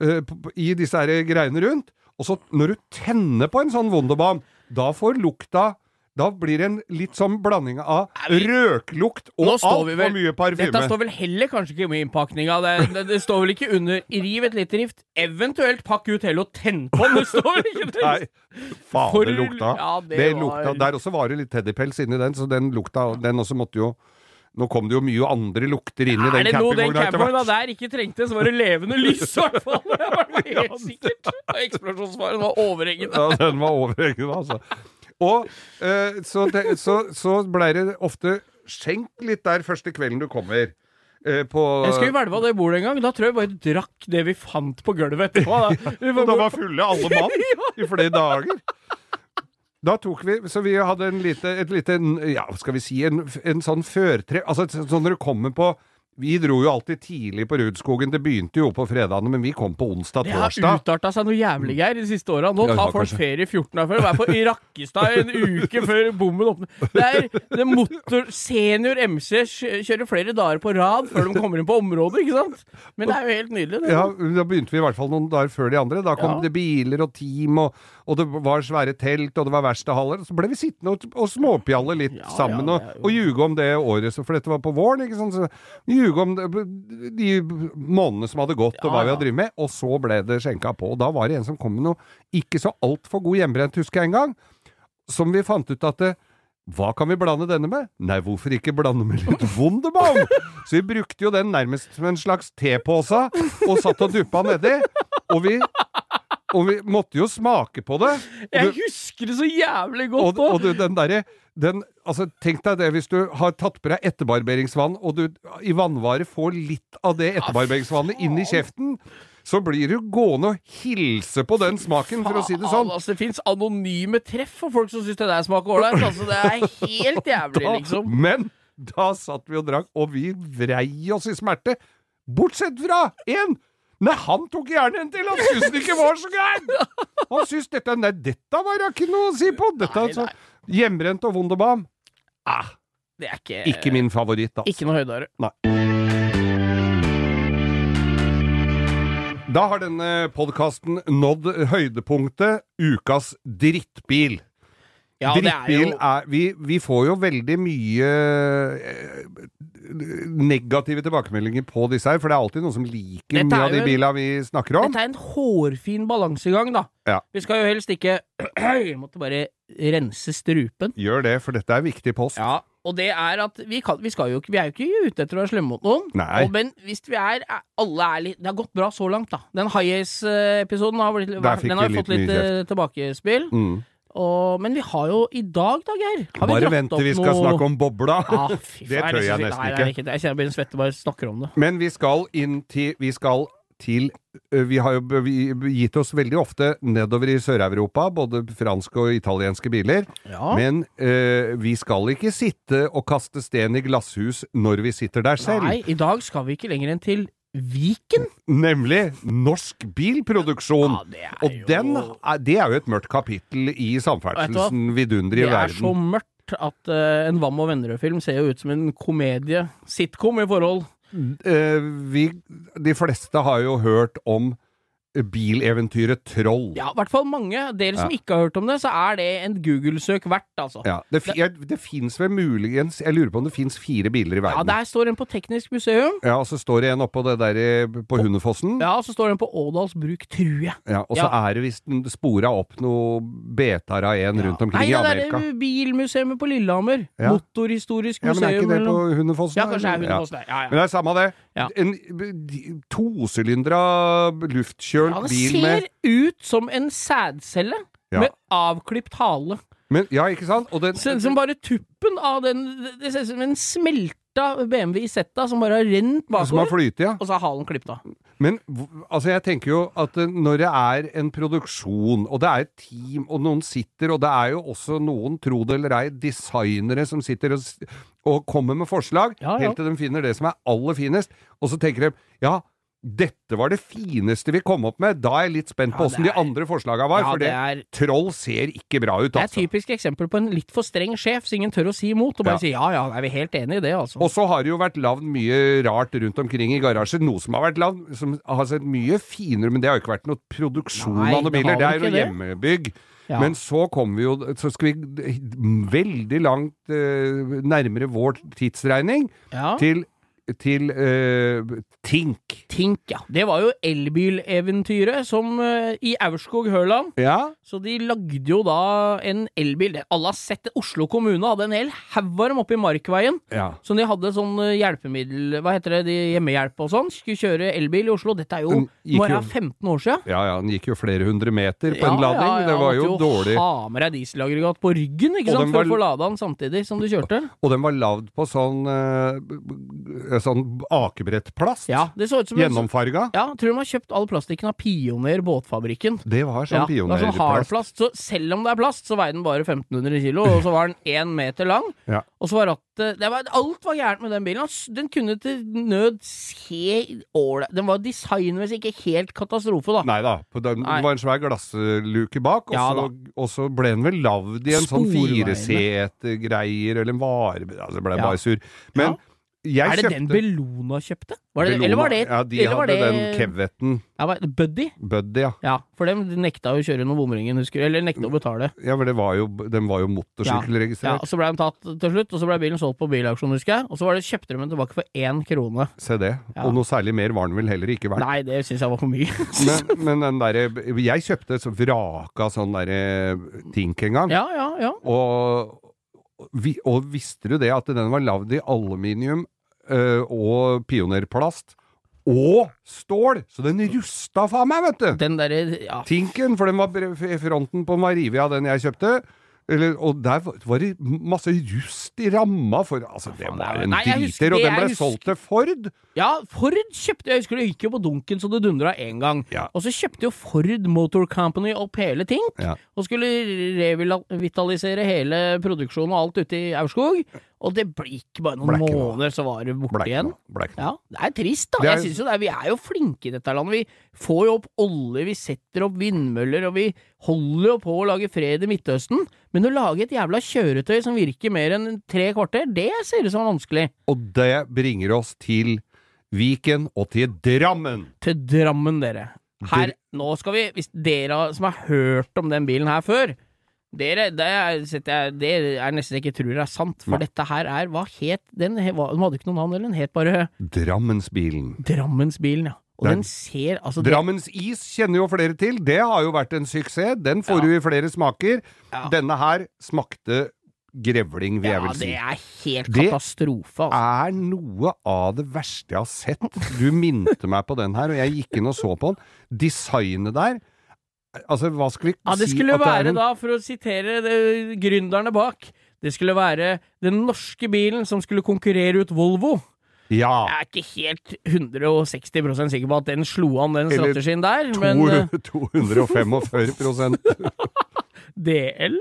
[SPEAKER 2] på- i disse her greiene rundt, og så når du tenner på en sånn Wunderbaum, da får lukta da blir det en litt sånn blanding av røklukt og altfor mye parfyme.
[SPEAKER 3] Dette står vel heller kanskje ikke med innpakninga. Det, det, det står vel ikke under riv et lite rift, eventuelt pakk ut hele og tenn på den. Det står vel ikke det?
[SPEAKER 2] Nei, faen
[SPEAKER 3] For-
[SPEAKER 2] det lukta.
[SPEAKER 3] ja, det var-
[SPEAKER 2] lukta. Der også var det litt teddypels inni den, så den lukta Den også måtte jo Nå kom det jo mye andre lukter inn i
[SPEAKER 3] Er
[SPEAKER 2] den campingvogna etter hvert.
[SPEAKER 3] der ikke trengte, så var det levende lys, i hvert fall. Det var helt sikkert. Eksplosjonsfaren var overhengende.
[SPEAKER 2] Ja, den var overhengende, altså. Og eh, så, det, så, så blei det ofte skjenk litt der første kvelden du kommer. Eh, på
[SPEAKER 3] Jeg hvelve av det bordet en gang. Da tror jeg bare drakk det vi fant på gulvet etterpå. Da. Vi
[SPEAKER 2] Og
[SPEAKER 3] var
[SPEAKER 2] da var fulle alle mann i flere dager. Da tok vi Så vi hadde en lite, et lite Ja, skal vi si En, en sånn førtre... Altså sånn når du kommer på Vi dro jo alltid tidlig på Rudskogen. Det begynte jo på fredagene, men vi kom på
[SPEAKER 3] Det har utarta seg noe jævlig, Geir, de siste åra. Nå tar
[SPEAKER 2] har
[SPEAKER 3] folk ferie 14 dager før og er på Rakkestad en uke før bommen åpner. Det er, det er motor, Senior MC kjører flere dager på rad før de kommer inn på området, ikke sant? Men det er jo helt nydelig. Det.
[SPEAKER 2] Ja, da begynte vi i hvert fall noen dager før de andre. Da kom
[SPEAKER 3] Ja.
[SPEAKER 2] det biler og team, og, og det var svære telt, og det var verkstedhaller. Så ble vi sittende og, og småpjalle litt
[SPEAKER 3] Ja,
[SPEAKER 2] sammen,
[SPEAKER 3] ja,
[SPEAKER 2] og, og ljuge om det året, for dette var på våren, ikke sant. Så ljuge om de månedene som hadde gått, og
[SPEAKER 3] Ja,
[SPEAKER 2] hva vi hadde drevet med. Og så ble det skjenka på. Og da var det en som kom med noe ikke så altfor god hjemmebrent, husker jeg en gang, som vi fant ut at det, hva kan vi blande denne med? Nei, hvorfor ikke blande med litt Wunderbaum? Så vi brukte jo den nærmest som en slags tepose, og satt og duppa nedi. Og vi, og vi måtte jo smake på det.
[SPEAKER 3] Jeg
[SPEAKER 2] du-
[SPEAKER 3] husker det så jævlig
[SPEAKER 2] godt
[SPEAKER 3] godt
[SPEAKER 2] og
[SPEAKER 3] og,
[SPEAKER 2] du, den derre den, altså, Tenk deg det hvis du har tatt på deg etterbarberingsvann, og du i vannvare får litt av det etterbarberingsvannet inn i kjeften, så blir du gående og hilse på den smaken, for å si det sånn.
[SPEAKER 3] Altså, det fins anonyme treff for folk som syns det der smaker ålreit. Altså, det er helt jævlig,
[SPEAKER 2] Da-
[SPEAKER 3] liksom.
[SPEAKER 2] Men da satt vi og drakk, og vi vrei oss i smerte. Bortsett fra én! Nei, han tok gjerne en til! Han syntes den ikke var så gæren! Han syntes dette Nei, dette var da ikke noe å si på! Dette,
[SPEAKER 3] Nei,
[SPEAKER 2] altså, Hjemrent og Wunderbaum. Ah,
[SPEAKER 3] Det er ikke,
[SPEAKER 2] ikke min favoritt, altså.
[SPEAKER 3] Ikke noe høydere.
[SPEAKER 2] Da har denne podkasten nådd høydepunktet ukas drittbil.
[SPEAKER 3] Ja, det er jo
[SPEAKER 2] er vi, vi får jo veldig mye eh, negative tilbakemeldinger på disse her, for det er alltid noen som liker mye av de bilene vi snakker om.
[SPEAKER 3] Dette er en hårfin balansegang, da.
[SPEAKER 2] Ja.
[SPEAKER 3] Vi skal jo helst ikke Vi måtte bare rense strupen.
[SPEAKER 2] Gjør det, for dette er viktig post.
[SPEAKER 3] Ja, og det er at vi, kan, vi, jo vi er jo ikke ute etter å være slemme mot noen.
[SPEAKER 2] Nei.
[SPEAKER 3] Og, men hvis vi er er- Alle er litt Det har gått bra så langt, da. Den High Ace-episoden har, blitt- den har fått
[SPEAKER 2] litt
[SPEAKER 3] litt eh, tilbakespill.
[SPEAKER 2] Mm.
[SPEAKER 3] Og, men vi har jo i dag, da, Geir har vi
[SPEAKER 2] Bare vent til vi skal
[SPEAKER 3] noe-
[SPEAKER 2] snakke om bobla.
[SPEAKER 3] Ah, fy
[SPEAKER 2] Det tør jeg nesten
[SPEAKER 3] nei,
[SPEAKER 2] ikke.
[SPEAKER 3] Nei. Jeg kjenner jeg blir svett bare snakker om det.
[SPEAKER 2] Men vi skal inn til Vi skal til Vi har jo vi- gitt oss veldig ofte nedover i Sør-Europa, både franske og italienske biler.
[SPEAKER 3] Ja.
[SPEAKER 2] Men ø, vi skal ikke sitte og kaste sten i glasshus når vi sitter der selv.
[SPEAKER 3] Nei, i dag skal vi ikke lenger enn til Viken.
[SPEAKER 2] Nemlig norsk bilproduksjon.
[SPEAKER 3] Ja, det er
[SPEAKER 2] og den, det er jo et mørkt kapittel i samferdselsens vidunderlige
[SPEAKER 3] Det er så mørkt at uh, en Wam og Vennerød-film ser jo ut som en komedie. Sitcom i forhold.
[SPEAKER 2] Uh, vi, de fleste har jo hørt om bileventyret Troll.
[SPEAKER 3] Ja, i hvert fall mange. Dere som
[SPEAKER 2] Ja.
[SPEAKER 3] ikke har hørt om det, så er det en Google-søk verdt, altså.
[SPEAKER 2] Ja, det, fi- jeg- det fins vel muligens Jeg lurer på om det fins fire biler i verden.
[SPEAKER 3] Ja, der står en på Teknisk museum.
[SPEAKER 2] Ja, og så står det en oppå det der på Hundefossen.
[SPEAKER 3] Ja, og så står det en på Ådals bruk, tror jeg.
[SPEAKER 2] Ja, og så
[SPEAKER 3] Ja.
[SPEAKER 2] er det visst spora opp noe betar av en rundt omkring
[SPEAKER 3] Nei,
[SPEAKER 2] i
[SPEAKER 3] det er bilmuseet på Lillehammer. Motorhistorisk
[SPEAKER 2] Ja, men er ikke det på. Hundefossen?
[SPEAKER 3] Ja, kanskje det er? Hundefossen. Ja,
[SPEAKER 2] Men det er samme det.
[SPEAKER 3] Ja.
[SPEAKER 2] En tosylindra luftkjølt
[SPEAKER 3] ja, det
[SPEAKER 2] bil
[SPEAKER 3] ser ut som en sædcelle
[SPEAKER 2] Ja.
[SPEAKER 3] med avklipt hale.
[SPEAKER 2] men, Ja, ikke sant? Og den,
[SPEAKER 3] Ser ut som bare tuppen av den Det ser ut som en smelta BMW Isetta som bare har rent
[SPEAKER 2] har
[SPEAKER 3] bakover,
[SPEAKER 2] flytet, ja.
[SPEAKER 3] og så er halen klippet av.
[SPEAKER 2] Men altså, jeg tenker jo at eh, når det er en produksjon, og det er et team, og noen sitter, og det er jo også noen, tro det eller ei, designere som sitter og, og kommer med forslag,
[SPEAKER 3] Ja, ja.
[SPEAKER 2] helt til de finner det som er aller finest, og så tenker de ja, dette var det fineste vi kom opp med. Da er jeg litt spent på åssen de andre forslaga var,
[SPEAKER 3] Ja,
[SPEAKER 2] for
[SPEAKER 3] det
[SPEAKER 2] det,
[SPEAKER 3] er
[SPEAKER 2] troll ser ikke bra ut,
[SPEAKER 3] Det er
[SPEAKER 2] altså.
[SPEAKER 3] et typisk eksempel på en litt for streng sjef, så ingen tør å si imot, og bare
[SPEAKER 2] Ja.
[SPEAKER 3] si ja ja, er vi helt enig i det, altså.
[SPEAKER 2] Og så har det jo vært lagd mye rart rundt omkring i garasjer. Noe som har vært lagd som har sett mye finere Men det har jo ikke vært noe produksjon
[SPEAKER 3] Nei,
[SPEAKER 2] av noen biler. Det er jo hjemmebygg.
[SPEAKER 3] Ja.
[SPEAKER 2] Men så kommer vi jo Så skal vi veldig langt eh, nærmere vår tidsregning til, til uh, Tink.
[SPEAKER 3] Tink, ja. Det var jo elbileventyret som uh, i Aurskog-Høland.
[SPEAKER 2] Ja.
[SPEAKER 3] Så de lagde jo da en elbil. Alle har sett det. Oslo kommune hadde en hel haug av dem oppe i Markveien.
[SPEAKER 2] ja.
[SPEAKER 3] Som de hadde sånn eh, hjelpemiddel Hva heter det, de hjemmehjelp og sånn. Skulle kjøre elbil i Oslo. Dette er jo
[SPEAKER 2] Nå
[SPEAKER 3] må jeg 15 år siden.
[SPEAKER 2] Ja ja, den gikk jo flere hundre meter på en lading. det var jo
[SPEAKER 3] måtte
[SPEAKER 2] dårlig.
[SPEAKER 3] ha med deg dieselaggregat på ryggen, ikke
[SPEAKER 2] Og
[SPEAKER 3] sant, for å få lada den samtidig som du kjørte.
[SPEAKER 2] Og den var lagd på sånn eh, sånn akebrettplast.
[SPEAKER 3] Ja, det så ut som en
[SPEAKER 2] Gjennomfarga.
[SPEAKER 3] Ja, tror de har kjøpt all plastikken av Pioner båtfabrikken.
[SPEAKER 2] Det var
[SPEAKER 3] Ja,
[SPEAKER 2] sånn
[SPEAKER 3] det var sånn
[SPEAKER 2] pionerplast.
[SPEAKER 3] hardplast. Så selv om det er plast, så veier den bare 1500 kilo, og så var den én meter lang.
[SPEAKER 2] Ja.
[SPEAKER 3] Og så var rattet det var, Alt var gærent med den bilen. Den kunne til nød se ålreit Den var designmessig ikke helt katastrofe, da.
[SPEAKER 2] Nei da, på den,
[SPEAKER 3] Nei.
[SPEAKER 2] det var en svær glassluke bak, og,
[SPEAKER 3] Ja
[SPEAKER 2] så, og så ble den vel lagd i en sånn
[SPEAKER 3] Sporveiene.
[SPEAKER 2] firesetergreier, eller en vare... Altså, det ble
[SPEAKER 3] Ja.
[SPEAKER 2] bare sur. Men jeg
[SPEAKER 3] er det
[SPEAKER 2] kjøpte
[SPEAKER 3] den Bellona kjøpte? Var det,
[SPEAKER 2] Bellona.
[SPEAKER 3] eller var det
[SPEAKER 2] Ja, de hadde
[SPEAKER 3] det,
[SPEAKER 2] den Kevetten
[SPEAKER 3] ja, Buddy?
[SPEAKER 2] Buddy, ja.
[SPEAKER 3] Ja, for dem nekta jo å kjøre gjennom bomringen, husker du? Eller nekta å betale.
[SPEAKER 2] Ja, det var jo, den var jo
[SPEAKER 3] Ja,
[SPEAKER 2] ja,
[SPEAKER 3] og Så ble de tatt til slutt, og så ble bilen solgt på bilauksjon, husker jeg. Og så var det, kjøpte de den tilbake for én krone.
[SPEAKER 2] Se det.
[SPEAKER 3] Ja.
[SPEAKER 2] Og noe særlig mer var den vel heller ikke verdt.
[SPEAKER 3] Nei, det syns jeg var for mye.
[SPEAKER 2] Men, men den derre Jeg kjøpte et vraka sånn derre Tink en gang.
[SPEAKER 3] ja, ja, ja.
[SPEAKER 2] Og, og visste du det at den var lagd i aluminium øh, og pionerplast og stål? Så den rusta faen meg, vet du!
[SPEAKER 3] Den der, ja.
[SPEAKER 2] Tinken, for den var fronten på Marivi av den jeg kjøpte. Eller, og der var- det masse rust i ramma for Altså, det var en driter, og den ble solgt til Ford.
[SPEAKER 3] ja, Ford kjøpte Jeg husker det gikk jo på dunken så det dundra én gang.
[SPEAKER 2] Ja.
[SPEAKER 3] Og så kjøpte jo Ford Motor Company opp hele Tink,
[SPEAKER 2] Ja.
[SPEAKER 3] Og skulle revitalisere hele produksjonen og alt ute i Aurskog. Og det ble ikke bare noen
[SPEAKER 2] Blekken,
[SPEAKER 3] måneder, så var det borte
[SPEAKER 2] Blekken,
[SPEAKER 3] igjen.
[SPEAKER 2] noe, ble ikke noe.
[SPEAKER 3] Ja, Det er trist, da.
[SPEAKER 2] Er-
[SPEAKER 3] Jeg synes jo det er, Vi er jo flinke i dette landet. Vi får jo opp olje, vi setter opp vindmøller, og vi holder jo på å lage fred i Midtøsten. Men å lage et jævla kjøretøy som virker mer enn tre kvarter, det ser ut som vanskelig.
[SPEAKER 2] Og det bringer oss til Viken og til Drammen.
[SPEAKER 3] Til Drammen, dere. Her, nå skal vi, hvis dere som har hørt om den bilen her før det er, det, er, det er nesten jeg ikke tror er sant, for
[SPEAKER 2] Nei.
[SPEAKER 3] dette her er Hva het den? Den hadde ikke noe navn, eller? Den het bare
[SPEAKER 2] Drammensbilen.
[SPEAKER 3] Drammensbilen, ja. Og
[SPEAKER 2] Det er-
[SPEAKER 3] den ser altså det-
[SPEAKER 2] Drammens is kjenner jo flere til. Det har jo vært en suksess. Den får
[SPEAKER 3] Ja.
[SPEAKER 2] du i flere smaker.
[SPEAKER 3] Ja.
[SPEAKER 2] Denne her smakte grevling, vil jeg
[SPEAKER 3] Ja,
[SPEAKER 2] vel si.
[SPEAKER 3] det er helt katastrofe, altså.
[SPEAKER 2] er noe av det verste jeg har sett. Du minte meg på den her, og jeg gikk inn og så på den. Designet der Altså, hva skulle vi
[SPEAKER 3] Ja, det
[SPEAKER 2] si
[SPEAKER 3] skulle
[SPEAKER 2] det er
[SPEAKER 3] være
[SPEAKER 2] en-
[SPEAKER 3] da, for å sitere det, gründerne bak Det skulle være den norske bilen som skulle konkurrere ut Volvo.
[SPEAKER 2] Ja.
[SPEAKER 3] Jeg er ikke helt 160 sikker på at den slo an den
[SPEAKER 2] Eller
[SPEAKER 3] strategien der, men eh,
[SPEAKER 2] 245
[SPEAKER 3] DL?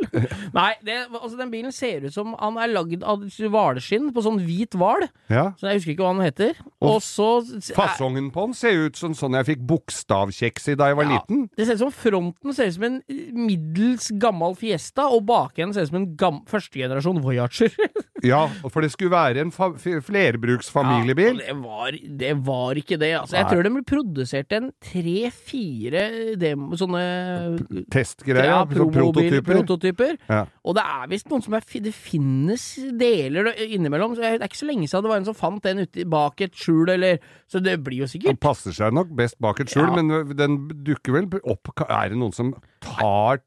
[SPEAKER 3] Nei, det, altså den bilen ser ut som han er lagd av hvalskinn på sånn hvit hval.
[SPEAKER 2] Ja.
[SPEAKER 3] Så jeg husker ikke hva han heter. Og så
[SPEAKER 2] Fasongen på den ser ut som sånn jeg fikk bokstavkjeks i da jeg var
[SPEAKER 3] Ja.
[SPEAKER 2] liten.
[SPEAKER 3] Det ser ut som fronten ser ut som en middels gammel Fiesta, og bakenden ser ut som en gam førstegenerasjon Voyager.
[SPEAKER 2] Ja, for det skulle være en flerbruksfamiliebil.
[SPEAKER 3] Ja, det, var, det var ikke det, altså. Jeg tror de produsert en tre-fire sånne
[SPEAKER 2] Testgreier.
[SPEAKER 3] ja, promobil-
[SPEAKER 2] prototyper.
[SPEAKER 3] prototyper.
[SPEAKER 2] Ja.
[SPEAKER 3] Og det er visst noen som er Det finnes deler innimellom. Så jeg- det er ikke så lenge siden det var en som fant den ute bak et skjul, eller Så det blir jo sikkert Den
[SPEAKER 2] passer seg nok best bak et skjul,
[SPEAKER 3] Ja.
[SPEAKER 2] men den dukker vel opp Er det noen som tar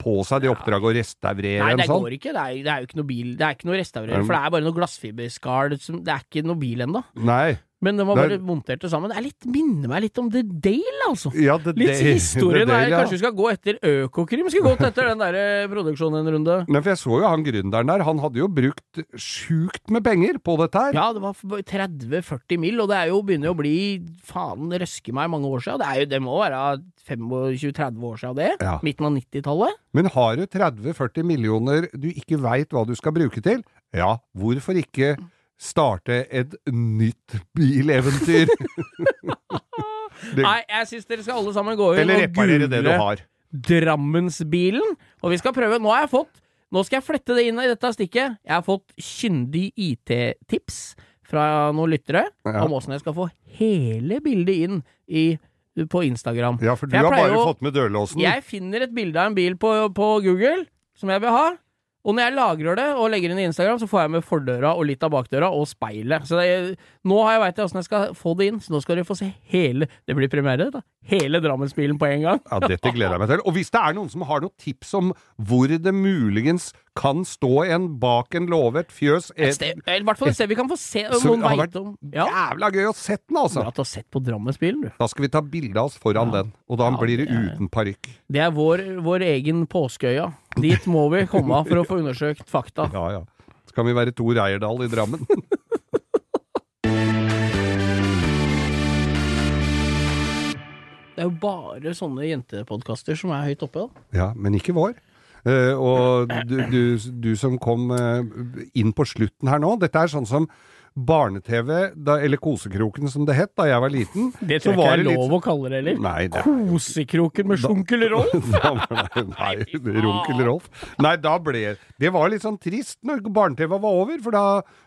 [SPEAKER 2] på seg det oppdraget å restaurere
[SPEAKER 3] Nei,
[SPEAKER 2] en
[SPEAKER 3] det
[SPEAKER 2] sånn?
[SPEAKER 3] går ikke. Det er, det er jo ikke noe bil Det er ikke noe
[SPEAKER 2] Er
[SPEAKER 3] restaurering, for det er bare noe glassfiberskall. Det er ikke noe bil ennå.
[SPEAKER 2] Nei.
[SPEAKER 3] Men de har bare
[SPEAKER 2] er-
[SPEAKER 3] montert det sammen. Det er litt, minner meg litt om The Dale, altså.
[SPEAKER 2] Ja, the
[SPEAKER 3] Litt
[SPEAKER 2] day.
[SPEAKER 3] historien
[SPEAKER 2] det- det-
[SPEAKER 3] er
[SPEAKER 2] ja.
[SPEAKER 3] Kanskje vi skal gå etter Økokrim? Skal vi gå etter den der eh, produksjonen en runde?
[SPEAKER 2] Nei, for jeg så jo han gründeren der, han hadde jo brukt sjukt med penger på dette her.
[SPEAKER 3] Ja, det var 30-40 mil, og det er jo begynner jo å bli faen røske meg mange år siden. Det, jo, det må være 25-30 år siden det.
[SPEAKER 2] Ja.
[SPEAKER 3] Midten av 90-tallet.
[SPEAKER 2] Men har du 30-40 millioner du ikke veit hva du skal bruke til, ja, hvorfor ikke starte et nytt bileventyr? Det-
[SPEAKER 3] Nei, jeg syns dere skal alle sammen gå inn og google. Drammensbilen. Og vi skal prøve Nå har jeg fått Nå skal jeg flette det inn i dette stikket. Jeg har fått kyndig IT-tips fra noen lyttere
[SPEAKER 2] Ja.
[SPEAKER 3] om åssen jeg skal få hele bildet inn i, på Instagram.
[SPEAKER 2] Ja, for du
[SPEAKER 3] for
[SPEAKER 2] har bare
[SPEAKER 3] å-
[SPEAKER 2] fått med dørlåsen.
[SPEAKER 3] Jeg finner et bilde av en bil på, på Google som jeg vil ha. Og når jeg lagrer det og legger inn i Instagram, så får jeg med fordøra og litt av bakdøra og speilet. Så det, nå har jeg veit åssen jeg skal få det inn, så nå skal dere få se hele Det blir premiere, da. Hele Drammensbilen på en gang.
[SPEAKER 2] Ja, dette gleder jeg meg til. Og hvis det er noen som har noen tips om hvor det muligens kan stå en bak en låve, et fjøs
[SPEAKER 3] Et
[SPEAKER 2] et,
[SPEAKER 3] sted, I hvert fall et sted vi kan få se
[SPEAKER 2] Så
[SPEAKER 3] noen veit om Ja.
[SPEAKER 2] Jævla gøy å sett den, altså!
[SPEAKER 3] Bra at du har sett på Drammensbilen, du.
[SPEAKER 2] Da skal vi ta bilde av oss foran
[SPEAKER 3] Ja.
[SPEAKER 2] den, og da
[SPEAKER 3] Ja,
[SPEAKER 2] blir det
[SPEAKER 3] det er-
[SPEAKER 2] uten parykk.
[SPEAKER 3] Det er vår, vår egen påskeøya. Dit må vi komme for å få undersøkt fakta.
[SPEAKER 2] Ja, ja. Så kan vi være Tor Eierdal i Drammen.
[SPEAKER 3] Det er jo bare sånne jentepodkaster som er høyt oppe, da.
[SPEAKER 2] Ja, men ikke vår. Uh, og du, du, du som kom uh, inn på slutten her nå, dette er sånn som barne-TV, eller Kosekroken som det het da jeg var liten.
[SPEAKER 3] Det tror jeg
[SPEAKER 2] var
[SPEAKER 3] ikke er
[SPEAKER 2] lov litt-
[SPEAKER 3] å kalle det heller.
[SPEAKER 2] Nei, det
[SPEAKER 3] Kosekroken med sjunkel Rolf?
[SPEAKER 2] Nei, nei runkel Rolf. Nei, da ble Det var litt sånn trist når barne-TV var over, for da,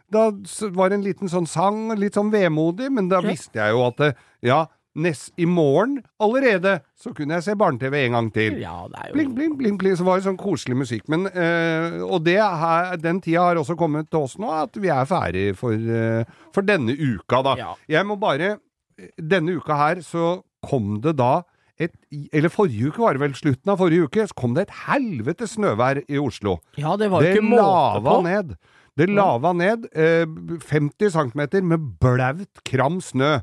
[SPEAKER 2] da var det en liten sånn sang, litt sånn vemodig, men da visste jeg jo at det, ja, nest, i morgen allerede så kunne jeg se barne-TV en gang til.
[SPEAKER 3] Ja, det er jo
[SPEAKER 2] Bling, bling, bling, bling, så var det sånn koselig musikk. Men, eh, og det her, den tida har også kommet til oss nå, at vi er ferdig for, eh, for denne uka, da.
[SPEAKER 3] Ja.
[SPEAKER 2] Jeg må bare Denne uka her så kom det da et Eller forrige uke var det vel, slutten av forrige uke, så kom det et helvete snøvær i Oslo.
[SPEAKER 3] Ja, det var
[SPEAKER 2] Det
[SPEAKER 3] ikke måte på.
[SPEAKER 2] ned. Det lava ned eh, 50 cm med blaut, kram snø.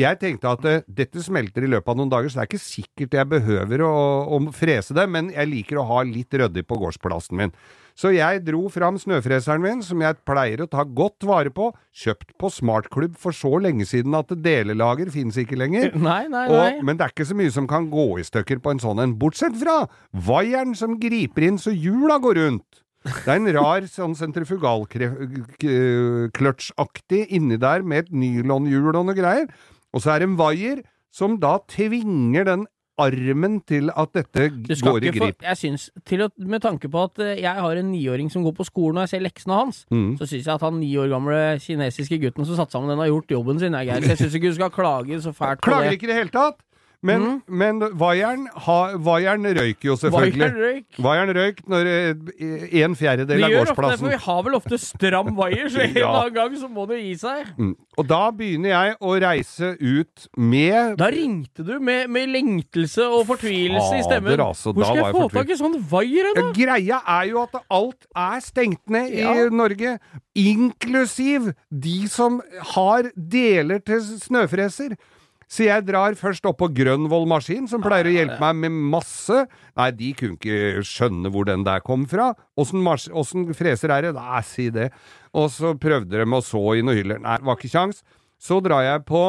[SPEAKER 2] Jeg tenkte at uh, dette smelter i løpet av noen dager, så det er ikke sikkert jeg behøver å, å frese det, men jeg liker å ha litt ryddig på gårdsplassen min. Så jeg dro fram snøfreseren min, som jeg pleier å ta godt vare på, kjøpt på Smartklubb for så lenge siden at delelager finnes ikke lenger.
[SPEAKER 3] Nei, nei, nei.
[SPEAKER 2] Og, men det er ikke så mye som kan gå i stykker på en sånn en, bortsett fra vaieren som griper inn så hjula går rundt. Det er en rar sånn sentrifugalkløtsjaktig inni der med et nylonhjul og noe greier. Og så er det en vaier som da tvinger den armen til at dette går i grip.
[SPEAKER 3] For, jeg synes, til å, Med tanke på at eh, jeg har en niåring som går på skolen og jeg ser leksene hans,
[SPEAKER 2] Mm.
[SPEAKER 3] så syns jeg at han ni år gamle kinesiske gutten som satte sammen den, har gjort jobben sin. Jeg. Jeg syns ikke du skal klage så fælt på
[SPEAKER 2] Klager
[SPEAKER 3] det.
[SPEAKER 2] ikke i det hele tatt. Men,
[SPEAKER 3] Mm.
[SPEAKER 2] men vaieren, ha- vaieren røyker jo selvfølgelig.
[SPEAKER 3] Vaieren røyk.
[SPEAKER 2] Vaieren røyk når eh, en fjerdedel av
[SPEAKER 3] ofte
[SPEAKER 2] gårdsplassen
[SPEAKER 3] vi har vel ofte stram vaier, så en
[SPEAKER 2] Ja.
[SPEAKER 3] annen gang så må det gi seg.
[SPEAKER 2] Mm. Og da begynner jeg å reise ut med
[SPEAKER 3] Da ringte du med, med lengtelse og fortvilelse i stemmen.
[SPEAKER 2] Altså,
[SPEAKER 3] Hvor skal jeg få tak i sånn vaier da?
[SPEAKER 2] Ja. Greia er jo at alt er stengt ned i
[SPEAKER 3] Ja.
[SPEAKER 2] Norge, inklusiv de som har deler til snøfreser. Så jeg drar først opp på Grønvoll Maskin, som pleier å hjelpe meg med masse. Nei, de kunne ikke skjønne hvor den der kom fra. Åssen freser er det? Nei, si det. Og så prøvde de å så i noen hyller. Nei, var ikke kjangs. Så drar jeg på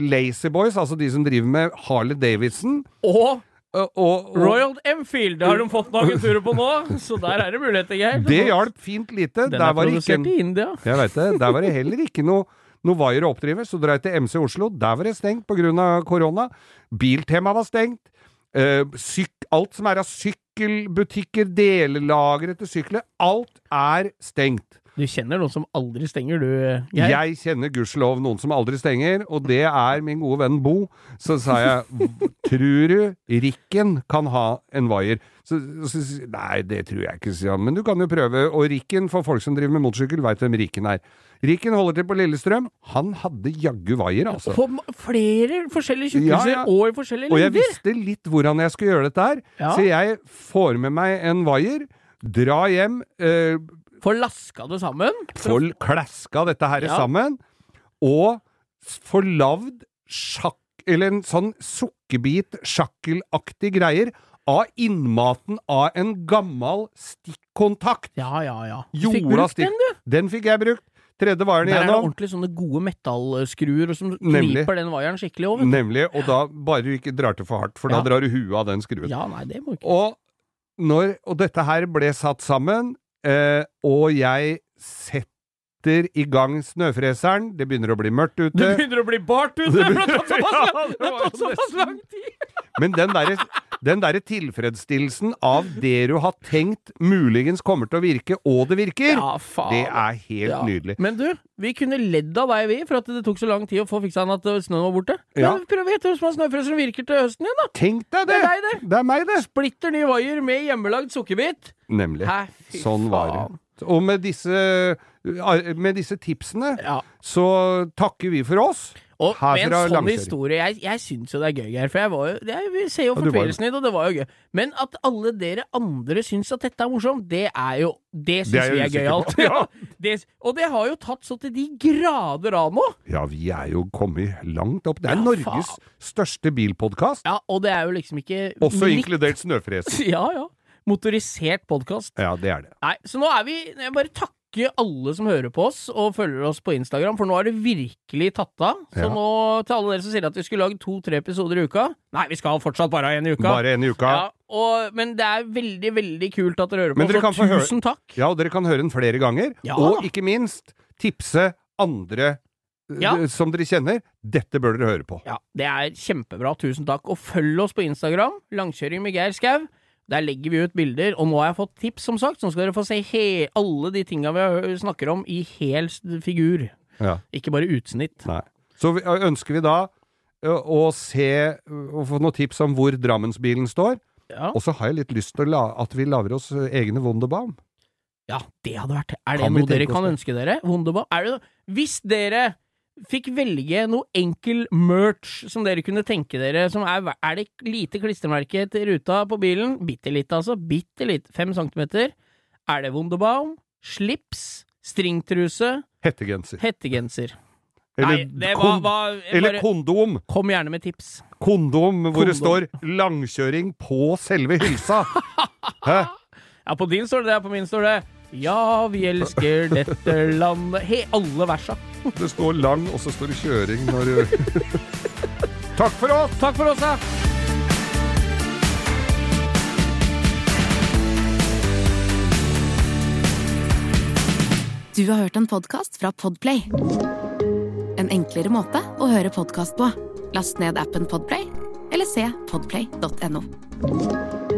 [SPEAKER 2] Lazy Boys, altså de som driver med Harley Davidson.
[SPEAKER 3] Og
[SPEAKER 2] Uh, og, og
[SPEAKER 3] Royal Enfield det har de fått noen turer på nå, så der er det muligheter, Geir.
[SPEAKER 2] det hjalp fint lite.
[SPEAKER 3] Den er
[SPEAKER 2] var det ikke
[SPEAKER 3] produsert
[SPEAKER 2] en
[SPEAKER 3] i India.
[SPEAKER 2] Jeg vet det. Der var det heller ikke noe noe vaier å oppdrive, så drar til MC Oslo. Der var det stengt av korona. Biltema var stengt. Uh, syk, alt som er av sykkelbutikker, delelagre til sykler, alt er stengt.
[SPEAKER 3] Du kjenner noen som aldri stenger, du, Geir?
[SPEAKER 2] Jeg kjenner gudskjelov noen som aldri stenger, og det er min gode venn Bo. Så sa jeg, tror du Rikken kan ha en vaier? Så, så, nei, det tror jeg ikke, sier han, men du kan jo prøve. Og Rikken, for folk som driver med motorsykkel, veit hvem Rikken er. Rikken holder til på Lillestrøm. Han hadde jaggu vaier, altså.
[SPEAKER 3] På flere forskjellige tjukkelser
[SPEAKER 2] Ja, ja.
[SPEAKER 3] og i forskjellige
[SPEAKER 2] Og jeg visste litt hvordan jeg skulle gjøre dette her,
[SPEAKER 3] Ja.
[SPEAKER 2] så jeg får med meg en vaier, drar hjem, eh,
[SPEAKER 3] Får laska det sammen.
[SPEAKER 2] får klaska dette her
[SPEAKER 3] Ja.
[SPEAKER 2] sammen, og får lagd sjakk... Eller en sånn sukkerbit, sjakkelaktig greier, av innmaten av en gammel stikkontakt.
[SPEAKER 3] Ja, ja, ja. Du fikk brukt
[SPEAKER 2] stikk.
[SPEAKER 3] den, du.
[SPEAKER 2] Den fikk jeg brukt. Tredje vaieren
[SPEAKER 3] Der er det ordentlig sånne gode metallskruer som
[SPEAKER 2] Nemlig.
[SPEAKER 3] kniper den vaieren skikkelig over.
[SPEAKER 2] Nemlig. Og da bare du ikke drar til for hardt, for
[SPEAKER 3] Ja.
[SPEAKER 2] da drar du huet av den skruen.
[SPEAKER 3] Ja, nei, det må ikke
[SPEAKER 2] Og, når, og dette her ble satt sammen, eh, og jeg setter i gang snøfreseren, det begynner å bli mørkt ute.
[SPEAKER 3] Det begynner å bli bart ute!
[SPEAKER 2] Det
[SPEAKER 3] for Det har tatt såpass
[SPEAKER 2] Ja,
[SPEAKER 3] lang-
[SPEAKER 2] det
[SPEAKER 3] det tatt såpass lang tid!
[SPEAKER 2] men den derre den der tilfredsstillelsen av det du har tenkt muligens kommer til å virke, og det virker,
[SPEAKER 3] Ja,
[SPEAKER 2] det er helt
[SPEAKER 3] Ja.
[SPEAKER 2] nydelig.
[SPEAKER 3] Men du, vi kunne ledd av deg, vi, for at det tok så lang tid å få fiksa den at uh, snøen var borte.
[SPEAKER 2] Ja.
[SPEAKER 3] Men prøv å gjette hvem som har snøfreser som virker til høsten igjen, da!
[SPEAKER 2] Tenk deg
[SPEAKER 3] Det
[SPEAKER 2] det!
[SPEAKER 3] er deg, det!
[SPEAKER 2] Det er meg, det!
[SPEAKER 3] Splitter ny vaier med hjemmelagd sukkerbit.
[SPEAKER 2] Nemlig.
[SPEAKER 3] Hæ,
[SPEAKER 2] Sånn var det. Og med disse, med disse tipsene
[SPEAKER 3] Ja.
[SPEAKER 2] så takker vi for oss.
[SPEAKER 3] Og
[SPEAKER 2] Her
[SPEAKER 3] med en sånn
[SPEAKER 2] langkjøring.
[SPEAKER 3] historie Jeg, jeg syns jo det er gøy, Geir, for jeg var jo jeg, Vi ser jo fortvilelsen din, og det var jo gøy. Men at alle dere andre syns at dette er morsomt, det er jo Det syns vi er gøyalt.
[SPEAKER 2] Ja.
[SPEAKER 3] Det, og det har jo tatt så til de grader av nå!
[SPEAKER 2] Ja, vi er jo kommet langt opp. Det er
[SPEAKER 3] Ja,
[SPEAKER 2] Norges
[SPEAKER 3] faen.
[SPEAKER 2] største bilpodkast.
[SPEAKER 3] Ja, og det er jo liksom ikke
[SPEAKER 2] Også
[SPEAKER 3] litt-
[SPEAKER 2] inkludert Snøfresen.
[SPEAKER 3] Ja, ja. Motorisert podkast.
[SPEAKER 2] Ja, det er det.
[SPEAKER 3] Nei, så nå er vi Jeg bare takker alle som hører på oss og følger oss på Instagram, for nå er det virkelig tatt av. Så
[SPEAKER 2] Ja.
[SPEAKER 3] nå, til alle dere som sier at vi skulle lage to-tre episoder i uka Nei, vi skal fortsatt bare ha én i uka.
[SPEAKER 2] Bare en i uka.
[SPEAKER 3] Ja, og, men det er veldig, veldig kult at dere hører på.
[SPEAKER 2] Dere
[SPEAKER 3] så
[SPEAKER 2] høre-
[SPEAKER 3] tusen takk.
[SPEAKER 2] Ja, og dere kan høre den flere ganger.
[SPEAKER 3] Ja.
[SPEAKER 2] Og ikke minst tipse andre eh,
[SPEAKER 3] Ja.
[SPEAKER 2] som dere kjenner. Dette bør dere høre på.
[SPEAKER 3] Ja, Det er kjempebra. Tusen takk. Og følg oss på Instagram. Langkjøring med Geir Skau. Der legger vi ut bilder, og nå har jeg fått tips, som sagt. Så nå skal dere få se alle de tinga vi snakker om, i hel figur.
[SPEAKER 2] Ja.
[SPEAKER 3] Ikke bare utsnitt.
[SPEAKER 2] Nei. Så vi- ønsker vi da å se Å få noen tips om hvor Drammensbilen står.
[SPEAKER 3] Ja.
[SPEAKER 2] Og så har jeg litt lyst til la, at vi lager oss egne Wunderbaum.
[SPEAKER 3] Ja, det hadde vært Er det
[SPEAKER 2] Kan
[SPEAKER 3] noe dere kan ønske dere? Wunderbaum? Er det noe? Hvis dere fikk velge noe enkel merch som dere kunne tenke dere, som er Er det lite klistremerke til ruta på bilen? Bitte litt, altså. Bitte litt. Fem centimeter. Er det Wunderbaum? Slips? Stringtruse?
[SPEAKER 2] Hettegenser.
[SPEAKER 3] Hettegenser?
[SPEAKER 2] Eller,
[SPEAKER 3] Nei, det var, var
[SPEAKER 2] eller
[SPEAKER 3] bare,
[SPEAKER 2] kondom.
[SPEAKER 3] Kom gjerne med tips.
[SPEAKER 2] Kondom hvor det står 'langkjøring på selve hylsa'. Hæ?
[SPEAKER 3] Ja, på din står det det, på min står det Ja, vi elsker dette landet He, alle versa.
[SPEAKER 2] Det står 'lang', og så står det 'kjøring' når du Takk for oss!
[SPEAKER 3] Takk for oss, ja.
[SPEAKER 1] Du har hørt en podkast fra Podplay. En enklere måte å høre podkast på. Last ned appen Podplay, eller se podplay.no.